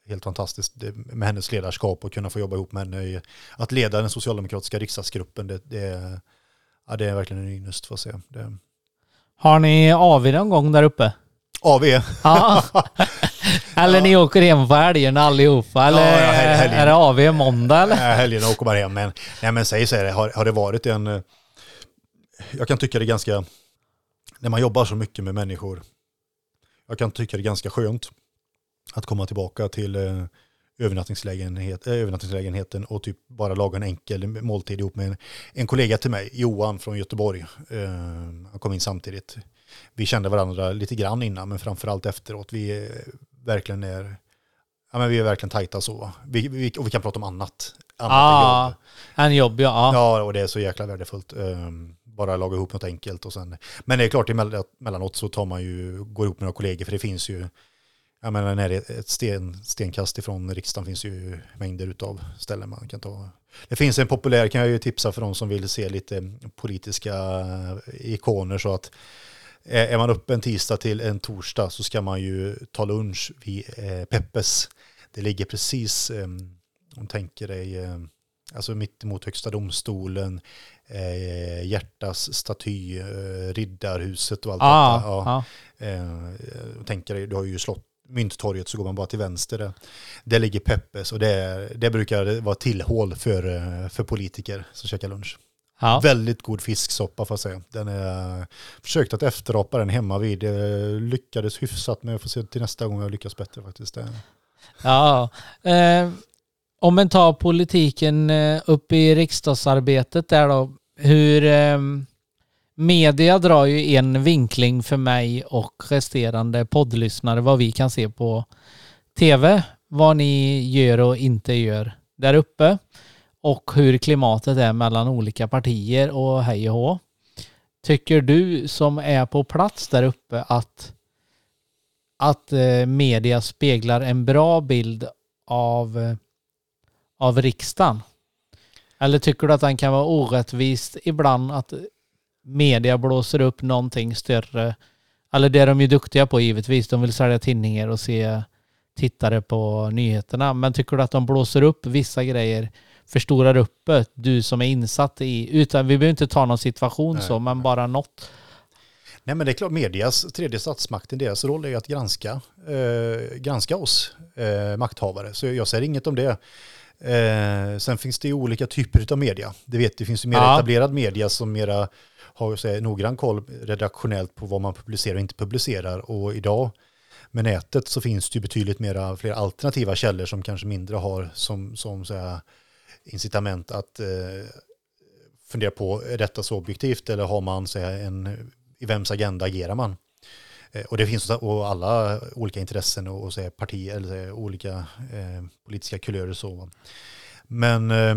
helt fantastiskt det, med hennes ledarskap och kunna få jobba ihop med henne. i- Att leda den socialdemokratiska riksdagsgruppen, det, det, är- ja, det är verkligen en ynnest för att se. Det, Har ni AV någon gång där uppe? AV, Ja. eller ni åker hem på helgen allihopa? Eller Ja, ja, hel- helgen. är det AV måndag eller? Nej, helgen och kommer hem. Men, nej, men säg så här, har, har det varit en... eh, Jag kan tycka det är ganska... När man jobbar så mycket med människor. Jag kan tycka det är ganska skönt att komma tillbaka till eh, övernattningslägenhet, eh, övernattningslägenheten och typ bara laga en enkel måltid ihop med en, en kollega till mig, Johan från Göteborg. Eh, han kom in samtidigt. Vi kände varandra lite grann innan, men framförallt efteråt. Vi eh, verkligen är... Ja, men vi är verkligen tajta så. Vi, vi, och vi kan prata om annat. annat än Ja, jobb. en jobb ja. Ja, och det är så jäkla värdefullt. Ehm, bara laga ihop något enkelt och sen. Men det är klart, emellanåt så tar man ju, går ihop med några kollegor för det finns ju, jag menar när det är ett sten, stenkast ifrån riksdagen finns ju mängder av ställen man kan ta. Det finns en populär, kan jag ju tipsa för de som vill se lite politiska ikoner så att är man uppe en tisdag till en torsdag så ska man ju ta lunch vid eh, Peppes. Det ligger precis, ehm, om du tänker dig, eh, alltså mitt emot Högsta domstolen, eh, Hjärtas staty, eh, Riddarhuset och allt Ja, detta. Ja. ja. Eh, tänker dig, du har ju slott Mynttorget så går man bara till vänster där. Där ligger Peppes och det, det brukar vara tillhåll för, eh, för politiker som käkar lunch. ja. Väldigt god fisksoppa får jag säga. Den är, försökt att efterapa den hemma vid. Eh, lyckades hyfsat men jag får se till nästa gång jag lyckas bättre faktiskt. Ja, eh, om man tar politiken eh, upp i riksdagsarbetet där då. Hur eh, media drar ju en vinkling för mig och resterande poddlyssnare vad vi kan se på tv. Vad ni gör och inte gör där uppe. Och hur klimatet är mellan olika partier och hej och hå. Tycker du som är på plats där uppe att att eh, media speglar en bra bild av, eh, av riksdagen? Eller tycker du att den kan vara orättvist ibland att media blåser upp någonting större? Eller det är de ju duktiga på givetvis. De vill sälja tidningar och se tittare på nyheterna. Men tycker du att de blåser upp vissa grejer, förstorar upp det, du som är insatt i, utan vi behöver inte ta någon situation Nej, så, men bara något. Nej men det är klart, medias, tredje statsmakten, deras roll är ju att granska, eh, granska oss eh, makthavare. Så jag säger inget om det. Eh, sen finns det ju olika typer av media. Det vet, det finns ju mer Ja. etablerad media som mera har så här, noggrann koll redaktionellt på vad man publicerar och inte publicerar. Och idag med nätet så finns det ju betydligt mera, fler alternativa källor som kanske mindre har som, som så här, incitament att eh, fundera på, är detta så objektivt eller har man så här, en, i vems agenda agerar man? Eh, och det finns och alla olika intressen och, och så här, partier eller så här, olika eh, politiska kulörer så. Men, eh,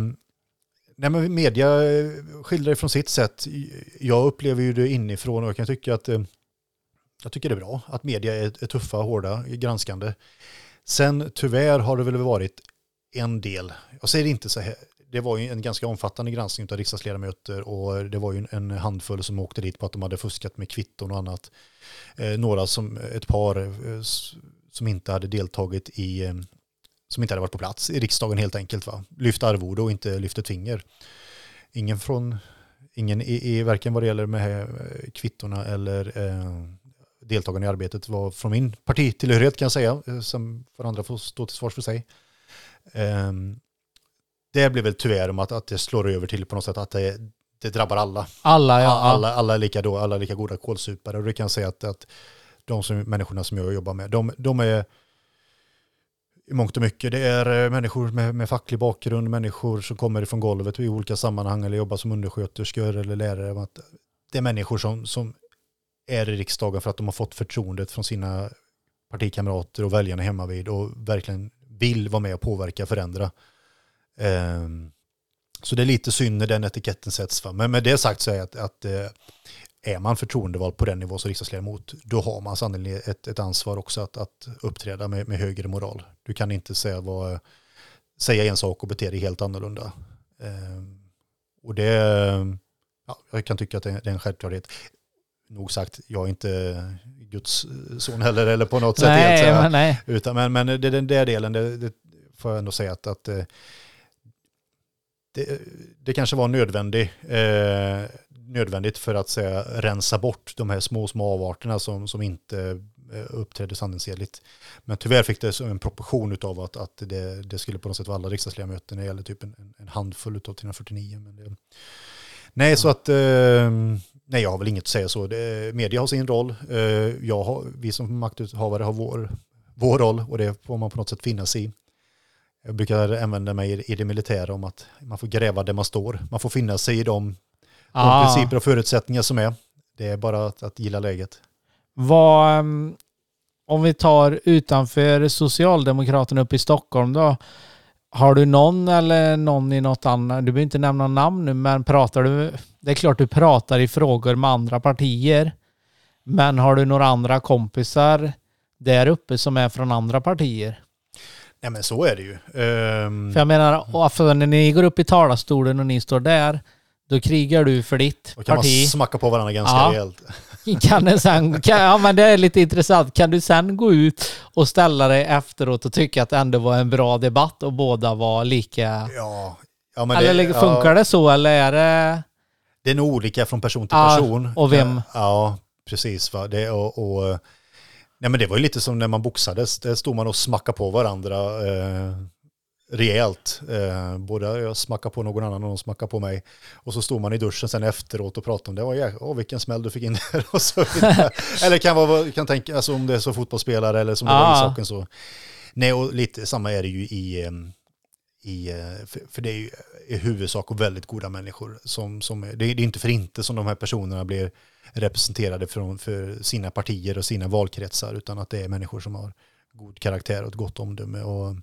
nej, men media skildrar det från sitt sätt. Jag upplever ju det inifrån och jag kan tycka att eh, jag tycker det är bra att media är, är tuffa, hårda, granskande. Sen tyvärr har det väl varit en del, jag säger inte så här, det var ju en ganska omfattande granskning av riksdagsledamöter och det var ju en handfull som åkte dit på att de hade fuskat med kvitton och annat. Eh, några som, ett par eh, som inte hade deltagit i, eh, som inte hade varit på plats i riksdagen helt enkelt va. Lyft arvode och inte lyft ett finger. Ingen från, ingen i, i varken vad det gäller med eh, kvittorna eller eh, deltagarna i arbetet var från min partitillhörighet kan jag säga. Eh, Sen får andra får stå till svars för sig. Ehm, det blir väl tyvärr om att, att det slår över till på något sätt att det, det drabbar alla. Alla, ja. alla, alla, är lika då, alla är lika goda kålsupare. Och det kan jag säga att, att de som, människorna som jag jobbar med, de, de är i mångt och mycket, det är eh, människor med, med facklig bakgrund, människor som kommer ifrån golvet i olika sammanhang eller jobbar som undersköterskor eller lärare. Det är människor som, som är i riksdagen för att de har fått förtroendet från sina partikamrater och väljarna hemma vid och verkligen vill vara med och påverka och förändra. Ehm, så det är lite synd när den etiketten sätts. Va? Men med det sagt så är att, att eh, är man förtroendevald på den nivå som riksdagsledamot, då har man sannolikt ett, ett ansvar också att, att uppträda med, med högre moral. Du kan inte säga vad, säga en sak och bete dig helt annorlunda. Eh, och det, ja, jag kan tycka att det är en självklarhet. Nog sagt, jag är inte Guds son heller eller på något sätt. Nej, helt, men nej. Utan, men, men det, den där delen, det, det får jag ändå säga att, att eh, det, det kanske var nödvändig, eh, nödvändigt för att säga, rensa bort de här små, små avarterna som, som inte eh, uppträdde sanningsenligt. Men tyvärr fick det en proportion av att, att det, det skulle på något sätt vara alla riksdagsledamöter när det gäller typ en, en handfull av 349. Men det, nej, så att eh, nej, jag har väl inget att säga så. Det, media har sin roll. Eh, jag har, vi som maktuthavare har vår, vår roll och det får man på något sätt finna sig i. Jag brukar använda mig i det militära om att man får gräva där man står. Man får finna sig i de, Ah. de principer och förutsättningar som är. Det är bara att, att gilla läget. Vad, um, om vi tar utanför Socialdemokraterna uppe i Stockholm då. Har du någon eller någon i något annat, du behöver inte nämna namn nu, men pratar du, det är klart du pratar i frågor med andra partier. Men har du några andra kompisar där uppe som är från andra partier? Nej men så är det ju. Ehm, För jag menar, för när ni går upp i talarstolen och ni står där, då krigar du för ditt då kan parti. man smacka på varandra ganska Ja. rejält. Kan det sen, kan, ja men det är lite intressant. Kan du sen gå ut och ställa dig efteråt och tycka att det ändå var en bra debatt och båda var lika? Ja, ja men eller det, funkar ja, det så eller är det... det är nog olika från person till Ja, person. och vem? Ja, precis. Va? Det, och, och, nej, men det var ju lite som när man boxades. Där stod man och smackade på varandra eh, rejält. Eh, både jag smackade på någon annan och de smackade på mig. Och så stod man i duschen sen efteråt och pratade om det. Åh, vilken smäll du fick in där. Och så eller kan vara, kan tänka, alltså, om det är så fotbollsspelare eller som det var Ah. i saken så. Nej, och lite samma är det ju i, eh, i eh, för, för det är ju i huvudsak väldigt goda människor. Som, som, det, är, det är inte för inte som de här personerna blir representerade från, för sina partier och sina valkretsar, utan att det är människor som har god karaktär och ett gott omdöme. Och,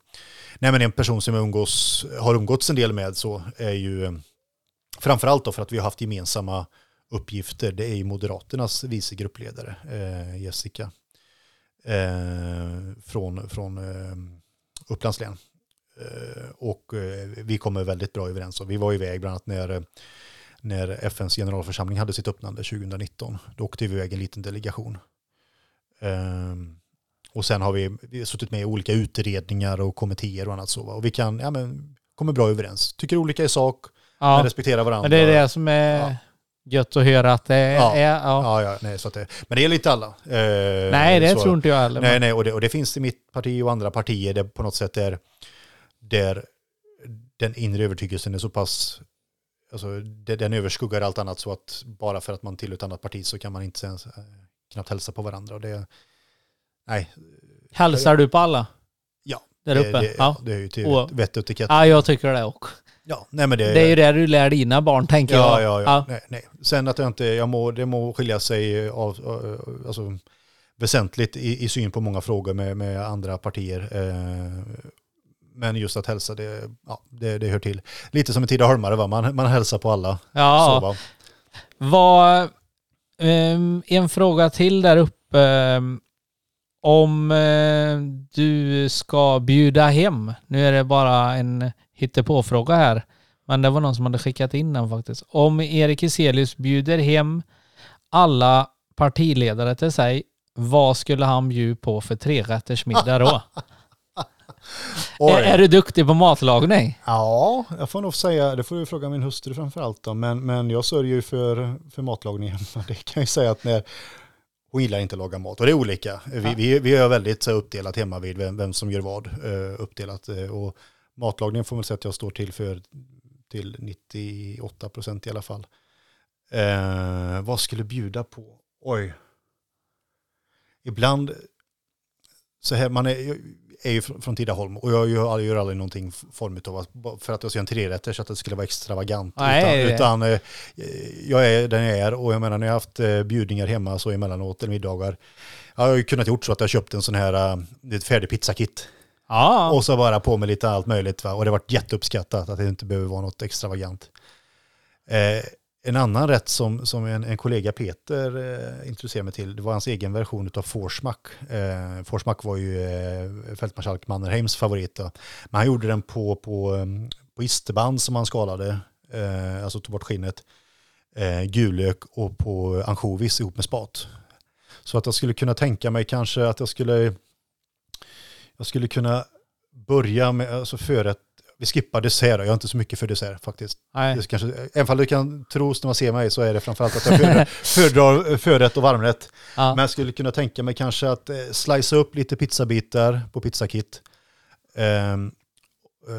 nej, men en person som jag umgås, har umgåtts en del med så är ju framförallt då för att vi har haft gemensamma uppgifter, det är ju Moderaternas vice gruppledare, eh, Jessica, eh, från, från eh, Upplands län. Eh, och eh, vi kommer väldigt bra överens. Och vi var iväg bland annat när, när FNs generalförsamling hade sitt öppnande 2019. Då åkte vi iväg en liten delegation. Ehm, och sen har vi, vi suttit med i olika utredningar och kommittéer och annat så. va. Och vi kan, ja men, kommer bra överens. Tycker olika i sak, men Ja, respekterar varandra. men det är det som är Ja. gött att höra att det Ja. är... Ja. Ja, nej, så att det, men det gäller inte alla. Eh, Nej, det så- tror inte jag heller. Nej, men- nej, och det, och det finns i mitt parti och andra partier där på något sätt där, där den inre övertygelsen är så pass, alltså det, den överskuggar allt annat så att bara för att man tillhör ett annat parti så kan man inte ens, eh, knappt hälsa på varandra. Och det, nej, Hälsar du på alla? Ja, Där uppe? det, ja. det är ju till Och- vett och etikett. ja, jag tycker det också. Ja, nej men det, Det är ju det du lär dina barn, tänker Ja, jag. ja, ja. Nej, nej. Sen att jag inte, jag må, det må skilja sig av, eh, alltså, väsentligt i, i syn på många frågor med, med andra partier. Eh, men just att hälsa, det, ja, det, det hör till. Lite som en Tidaholmare, va? Man, man hälsar på alla. Ja, Så, va? Vad, ehm, en fråga till där uppe. ehm, om eh, du ska bjuda hem, nu är det bara en hittepåfråga här, men det var någon som hade skickat in den faktiskt. Om Erik Iselius bjuder hem alla partiledare till sig, vad skulle han bjuda på för trerättersmiddag då? Är, är du duktig på matlagning? Ja, jag får nog säga, det får du fråga min hustru framför allt då, men, men jag sörjer ju för, för matlagning hemma. Det kan jag ju säga att när hon gillar inte att laga mat och det är olika. Vi, vi, vi är väldigt så, uppdelat hemma vid vem, vem som gör vad. eh, uppdelat eh, och matlagningen får man säga att jag står till för till 98 procent i alla fall. Eh, vad skulle bjuda på? Oj. Ibland så här, man är, är ju från, Tidaholm och jag gör, jag gör aldrig någonting form av att, för att jag ska göra en trerätter så att det skulle vara extravagant. Nej. Utan, utan eh, jag är den jag är och jag menar när jag har haft eh, bjudningar hemma så emellanåt eller middagar. Jag har ju kunnat gjort så att jag köpt en sån här eh, ett färdig pizzakit Ja. och så bara på med lite allt möjligt va? och det har varit jätteuppskattat att det inte behöver vara något extravagant. Eh, en annan rätt som, som en, en kollega Peter eh, introducerade mig till, det var hans egen version av Forsmack. Eh, Forsmack var ju eh, fältmarskalk Mannerheims favorit. Då. Men han gjorde den på, på, mm, på isterband som han skalade, eh, alltså tog bort skinnet, eh, gulök och på ansjovis ihop med spat. Så att jag skulle kunna tänka mig kanske att jag skulle, jag skulle kunna börja med alltså förrätt vi skippar dessert, jag är inte så mycket för dessert faktiskt. Nej. Det kanske, även om du kan tro när man ser mig så är det framförallt att jag föredrar, föredrar förrätt och varmrätt. Ja. Men jag skulle kunna tänka mig kanske att eh, slicea upp lite pizzabitar på pizzakit. Eh,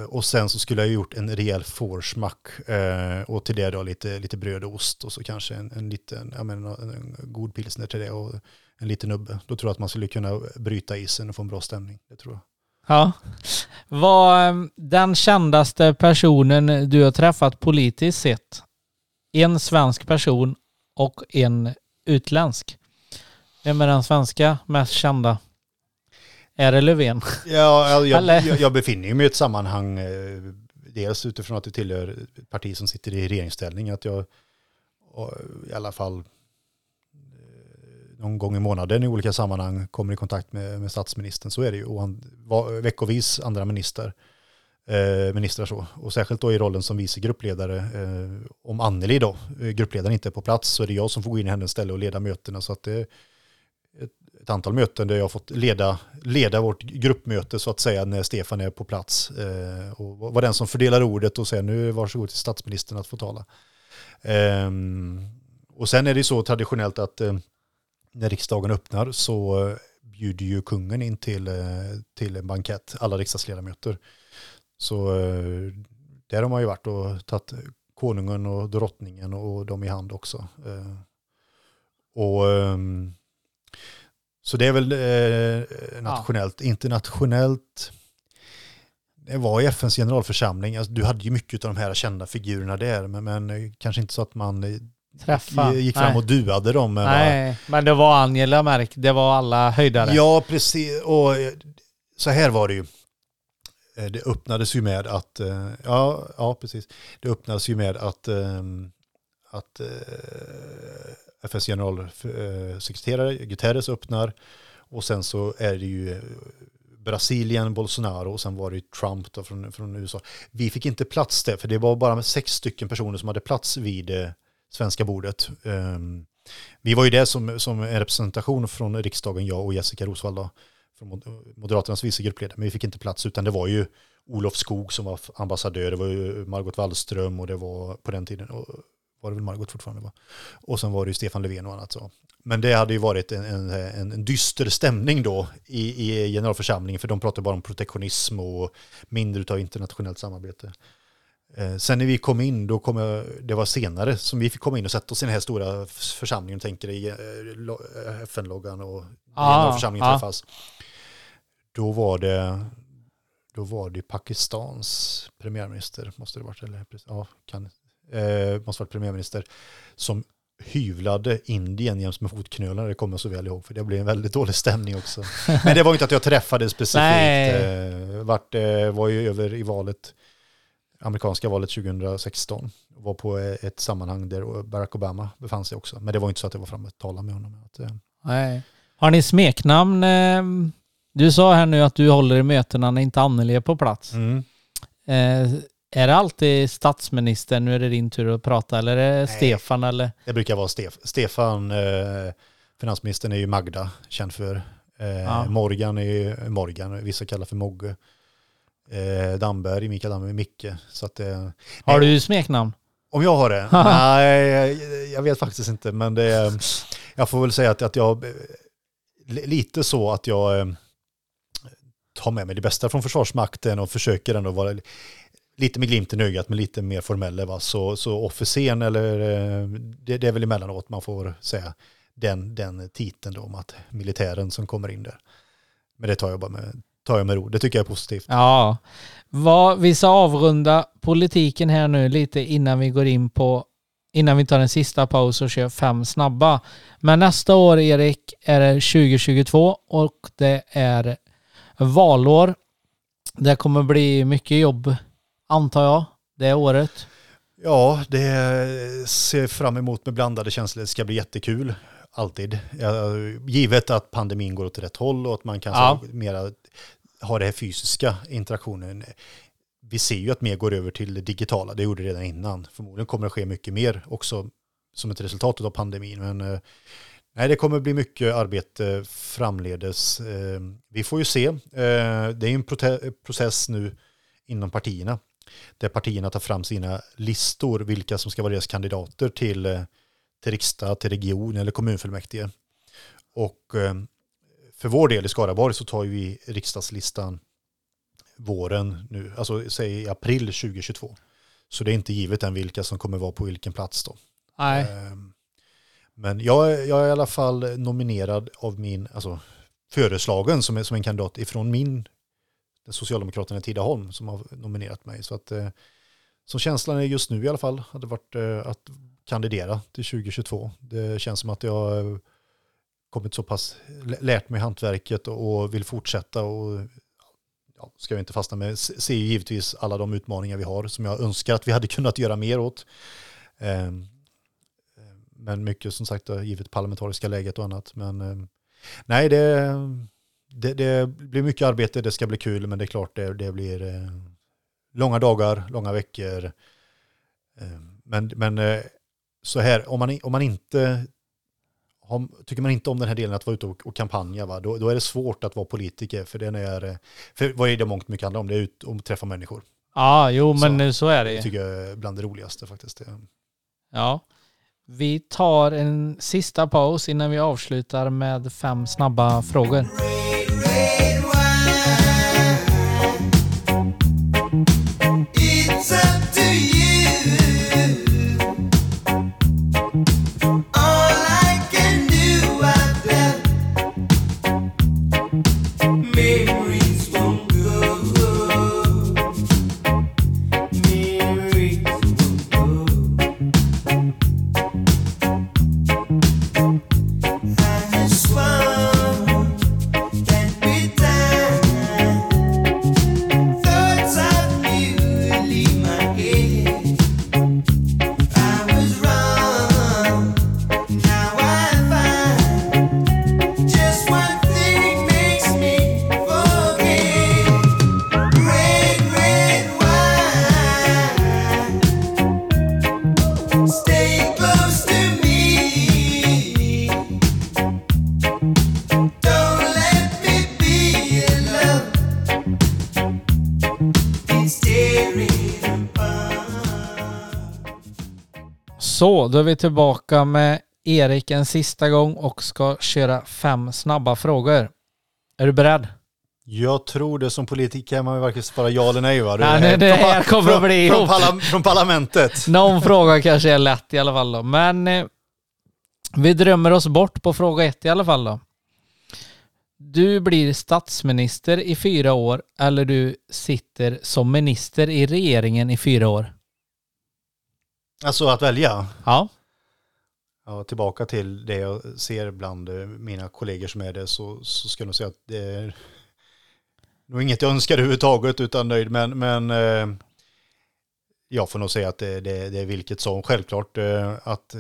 och sen så skulle jag gjort en rejäl fårsmack. Eh, och till det då lite, lite bröd och ost och så kanske en, en liten, jag menar, en, en god pilsner till det och en liten nubbe. Då tror jag att man skulle kunna bryta isen och få en bra stämning. Det tror jag. Ja. Vad ehm, den kändaste personen du har träffat politiskt sett? En svensk person och en utländsk. Vem är den svenska mest kända? Är det Löfven? Ja, jag, jag, jag, befinner mig i ett sammanhang, eh, dels utifrån att jag tillhör ett parti som sitter i regeringsställning, att jag i alla fall någon gång i månaden i olika sammanhang kommer i kontakt med, med statsministern. Så är det ju. Och han, var, veckovis andra minister, eh, ministrar så. Och särskilt då i rollen som vice gruppledare. Eh, om Anneli då, eh, gruppledaren inte är på plats, så är det jag som får gå in i hennes ställe och leda mötena. Så att det är ett, ett antal möten där jag har fått leda, leda vårt gruppmöte så att säga när Stefan är på plats. Eh, och var den som fördelar ordet och säger nu varsågod till statsministern att få tala. Eh, och sen är det så traditionellt att eh, när riksdagen öppnar så bjuder ju kungen in till, eh, till en bankett, alla riksdagsledamöter. Så eh, där har man ju varit och tagit konungen och drottningen och dem i hand också. Eh, och ehm, så det är väl nationellt, internationellt. Det var i FNs generalförsamling, alltså, du hade ju mycket av de här kända figurerna där, men, men kanske inte så att man Träffa? gick fram Nej. och duade dem. men bara- Nej, men det var Angela Merk. Det var alla höjdare. Ja, precis. Och eh, så här var det ju. Eh, Det öppnades ju med att, eh, ja, ja precis. Det öppnades ju med att, eh, att FNs generalsekreterare Guterres öppnar och sen så är det ju Brasilien, Bolsonaro och sen var det ju Trump då från, från USA. Vi fick inte plats där för det var bara sex stycken personer som hade plats vid svenska bordet. Ehm, vi var ju det som, som en representation från riksdagen, jag och Jessica Rosvall från Moderaternas vice gruppledare, men vi fick inte plats utan det var ju Olof Skog som var ambassadör, det var ju Margot Wallström och det var på den tiden, och var det väl Margot fortfarande va? Och sen var det ju Stefan Löfven och annat så. Men det hade ju varit en, en, en, en dyster stämning då i, i generalförsamlingen för de pratade bara om protektionism och mindre av internationellt samarbete. Eh, Sen när vi kom in, då kom jag, det var senare som vi fick komma in och sätta oss i den här stora församlingen, tänker i eh, eh, FN-loggan och Ah, generalförsamlingen ah. träffas. Då var det då var det Pakistans premiärminister, måste det varit, eller ja, kan, eh, måste varit premiärminister, som hyvlade Indien jäms med fotknölarna, det kommer jag så väl ihåg, för det blev en väldigt dålig stämning också. Men det var inte att jag träffade specifikt, eh, vart, eh, var ju över i valet, amerikanska valet 2016, var på ett sammanhang där Barack Obama befann sig också, men det var inte så att jag var framme och talade med honom. Eh, Nej. Har ni smeknamn? eh, Du sa här nu att du håller i mötena när inte Anneli är på plats. mm. Eh, är det alltid statsministern, nu är det din tur att prata, eller är det Nej. Stefan eller? Det brukar vara Stef Stefan, eh, finansministern är ju Magda, känd för. Ja. Morgan är ju Morgan, vissa kallar för Mogge. Eh, Damberg, Mikael Damberg, Micke. Så att, eh, Har du smeknamn? Om jag har det? nej, jag- vet faktiskt inte. Men det, jag får väl säga att, att jag, li- lite så att jag eh, tar med mig det bästa från Försvarsmakten och försöker ändå vara lite med glimten i ögat, men lite mer formella. Va? Så, så officeren, eller eh, det, det är väl emellanåt man får säga den, den titeln då om att militären som kommer in där. Men det tar jag bara med, tar jag med ro. Det tycker jag är positivt. Ja. Vad, vi ska avrunda politiken här nu lite innan vi går in på innan vi tar en sista paus och kör fem snabba. Men nästa år, Erik, är det 2022 och det är valår. Det kommer bli mycket jobb, antar jag, det året. Ja, det ser fram emot med blandade känslor. Det ska bli jättekul, alltid. Givet att pandemin går åt rätt håll och att man kanske Ja. mera ha det här fysiska interaktionen. Vi ser ju att mer går över till det digitala, det gjorde det redan innan. Förmodligen kommer det ske mycket mer också som ett resultat av pandemin. Men eh, nej, det kommer bli mycket arbete framledes. Eh, vi får ju se. Eh, det är en process nu inom partierna där partierna tar fram sina listor, vilka som ska vara deras kandidater till, till riksdag, till region eller kommunfullmäktige. Och för vår del i Skaraborg så tar vi riksdagslistan våren nu, alltså säg i april 2022. Så det är inte givet än vilka som kommer vara på vilken plats då. Nej. Ehm, Men jag, är- jag är i alla fall nominerad av min, alltså föreslagen som, är, som en kandidat ifrån min, den Socialdemokraterna i Tidaholm som har nominerat mig. Så att, eh, som känslan är just nu i alla fall, hade varit eh, att kandidera till 2022. Det känns som att jag har kommit så pass, lärt mig hantverket och, vill fortsätta och ja, ska vi inte fastna med, ser ju givetvis alla de utmaningar vi har som jag önskar att vi hade kunnat göra mer åt. Ehm, ehm, men mycket som sagt givet parlamentariska läget och annat. Men ehm, nej, det, det, det blir mycket arbete, det ska bli kul, men det är klart det, det blir eh, långa dagar, långa veckor. Men men eh, så här, om man, om man inte har, tycker man inte om den här delen att vara ute och, och kampanja, va? Då, då är det svårt att vara politiker. För, den är, för vad är det mångt mycket handlar om? Det är ut och träffa människor. Ja, jo men Så. så, är det Det tycker jag är bland det roligaste faktiskt. Ja. Vi tar en sista paus innan vi avslutar med fem snabba frågor. It's up to you. Så, då är vi tillbaka med Erik en sista gång och ska köra fem snabba frågor. Är du beredd? Jag tror det som politiker kan man ju varken svara ja eller nej va? Nej, nej, det här kommer att bli från, parla, från parlamentet. Någon fråga kanske är lätt i alla fall då. Men eh, vi drömmer oss bort på fråga ett i alla fall då. Du blir statsminister i fyra år eller du sitter som minister i regeringen i fyra år. Alltså att välja. Ja. Ja, tillbaka till det jag ser bland eh, mina kollegor som är det så, så ska jag säga att det är nog inget jag önskar överhuvudtaget utan nöjd. Men, men eh, jag får nog säga att det, det, det är vilket som. Självklart eh, att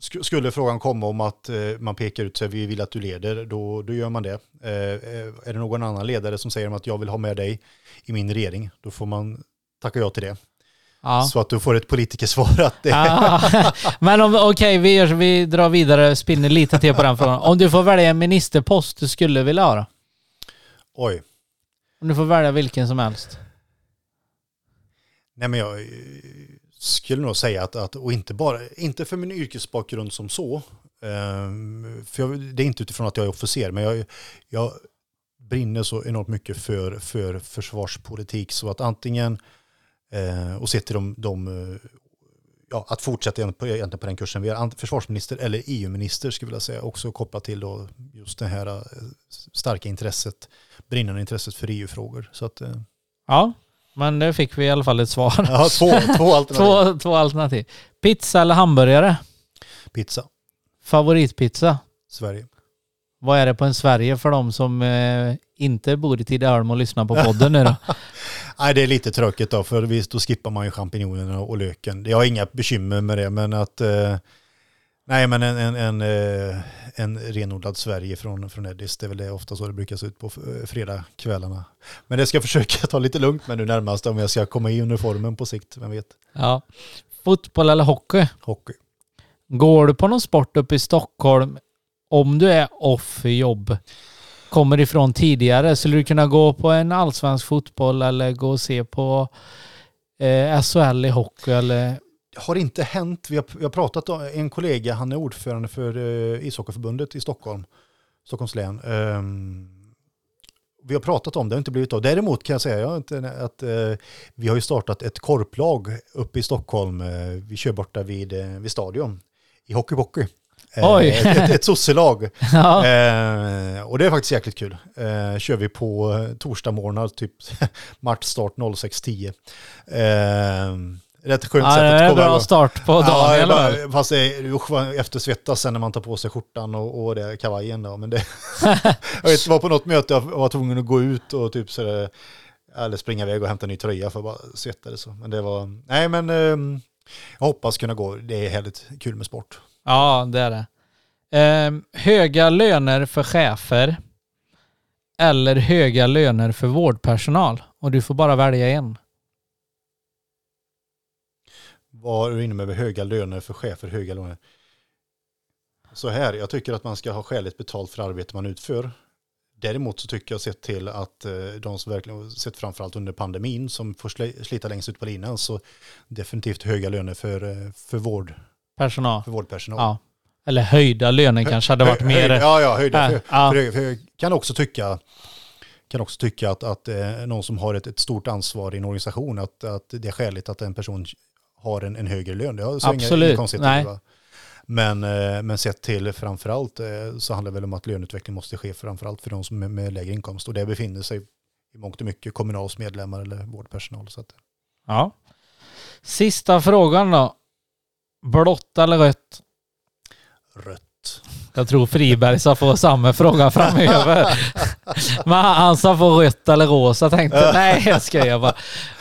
sk- skulle frågan komma om att man pekar ut sig, vi vill att du leder, då, då gör man det. Är det någon annan ledare som säger att jag vill ha med dig i min regering, då får man tacka ja till det. Ja. Så att du får ett politikersvar att det, Ah, Men om, okej, vi, gör så- vi drar vidare, spinner lite till på den frågan. Om du får välja en ministerpost du skulle vilja ha då? oj. Om du får välja vilken som helst. Nej men jag eh, skulle nog säga att, att och inte bara, inte för min yrkesbakgrund som så, ehm, för jag, det är inte utifrån att jag är officer, men jag, jag brinner så enormt mycket för, för försvarspolitik så att antingen, och sett till de, de eh, ja, att fortsätta på, egentligen på den kursen, vi ant- försvarsminister eller EU-minister skulle jag vilja säga, också kopplat till då just det här eh, starka intresset, brinnande intresset för EU-frågor. Så att, eh, Ja, men det fick vi i alla fall ett svar. ja, två, två alternativ. Två, två alternativ. Pizza eller hamburgare? Pizza, Favoritpizza? Sverige. Vad är det på en Sverige för de som eh, inte bor i Tidaholm och lyssnar på podden nu då? Nej, det är lite tråkigt då, för visst, då skippar man ju champinjonerna och löken. Jag har inga bekymmer med det, men att... Eh, nej, men en, en, en, eh, en renodlad Sverige från, från Eddis, det är väl det ofta så det brukar se ut på eh, fredagskvällarna. Men det ska jag försöka ta lite lugnt med nu närmast om jag ska komma i uniformen på sikt, vem vet. Ja. Fotboll eller hockey? Hockey. Går du på någon sport uppe i Stockholm om du är off jobb, kommer ifrån tidigare, skulle du kunna gå på en allsvensk fotboll eller gå och se på eh, SHL i hockey eller? har inte hänt. Vi har, vi har pratat om en kollega, han är ordförande för eh, ishockeyförbundet i Stockholm, Stockholms län. Um, vi har pratat om det, det har inte blivit av. Däremot kan jag säga jag inte, att eh, vi har ju startat ett korplag uppe i Stockholm. Eh, vi kör borta vid, eh, vid stadion i hockeybockey. Oj. ett, ett, ett sosselag. Ja. Eh, och det är faktiskt jäkligt kul. Eh, kör vi på eh, torsdag morgnar, typ matchstart 06.10. Eh, rätt skönt Ja, sätt det att är en komma bra igång. start på dagen Ja, bara, fast det är usch, eftersvettas sen när man tar på sig skjortan och, och det, kavajen. Då. Men det, jag vet, var på något möte jag var tvungen att gå ut och typ så där, eller springa iväg och hämta en ny tröja för att bara svettades. Men det var, nej men eh, jag hoppas kunna gå. Det är helt kul med sport. Ja, det är det. Eh, höga löner för chefer eller höga löner för vårdpersonal. Och du får bara välja en. Vad är du inne med höga löner för chefer, höga löner? Så här, jag tycker att man ska ha skäligt betalt för arbete man utför. Däremot så tycker jag sett till att eh, de som verkligen sett framförallt under pandemin som får slita längst ut på linan så definitivt höga löner för, eh, för, vård, Personal. för vårdpersonal. Ja. Eller höjda löner kanske hade varit mer... Ja, ja, höjda. För, ja. för, för, kan också tycka, kan också tycka att, att eh, någon som har ett, ett stort ansvar i en organisation, att, att det är skäligt att en person har en, en högre lön. Det har så inga- Absolut. inga konstigheter Nej. Men, eh, men sett till framförallt eh, så handlar det väl om att löneutveckling måste ske framförallt för de som är med lägre inkomst. Och det befinner sig i mångt och mycket Kommunals medlemmar eller vårdpersonal. Så att, Ja. Sista frågan då. Blått eller rött? rött. Jag tror Friberg ska få samma fråga framöver. Men han ska få rött eller rosa tänkte jag. Nej, jag skojar bara.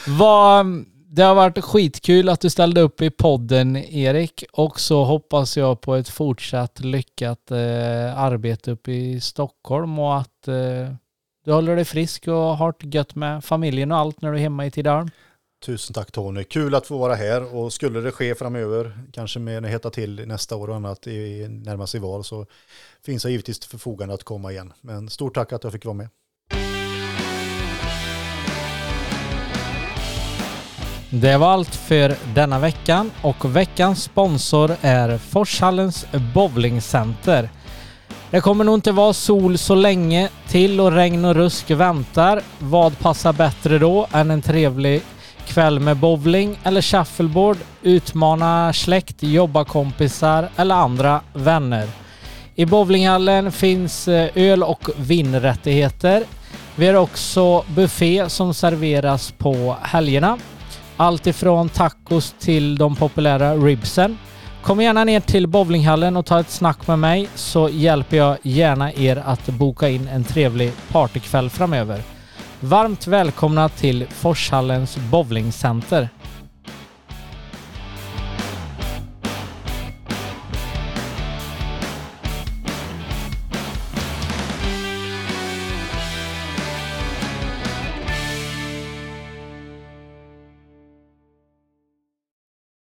Vad, det har varit skitkul att du ställde upp i podden Erik och så hoppas jag på ett fortsatt lyckat eh, arbete uppe i Stockholm och att eh, du håller dig frisk och har det gött med familjen och allt när du är hemma i Tidaholm. Tusen tack Tony. Kul att få vara här och skulle det ske framöver, kanske med heta till nästa år och annat i närmaste sig val så finns jag givetvis till förfogande att komma igen. Men stort tack att jag fick vara med. Det var allt för denna veckan och veckans sponsor är Forshallens bowlingcenter. Det kommer nog inte vara sol så länge till och regn och rusk väntar. Vad passar bättre då än en trevlig kväll med bowling eller shuffleboard, utmana släkt, jobbarkompisar eller andra vänner. I bowlinghallen finns eh, öl och vinrättigheter. Vi har också buffé som serveras på helgerna. Allt ifrån tacos till de populära ribsen. Kom gärna ner till bowlinghallen och ta ett snack med mig så hjälper jag gärna er att boka in en trevlig partykväll framöver. Varmt välkomna till Forshallens bowlingcenter.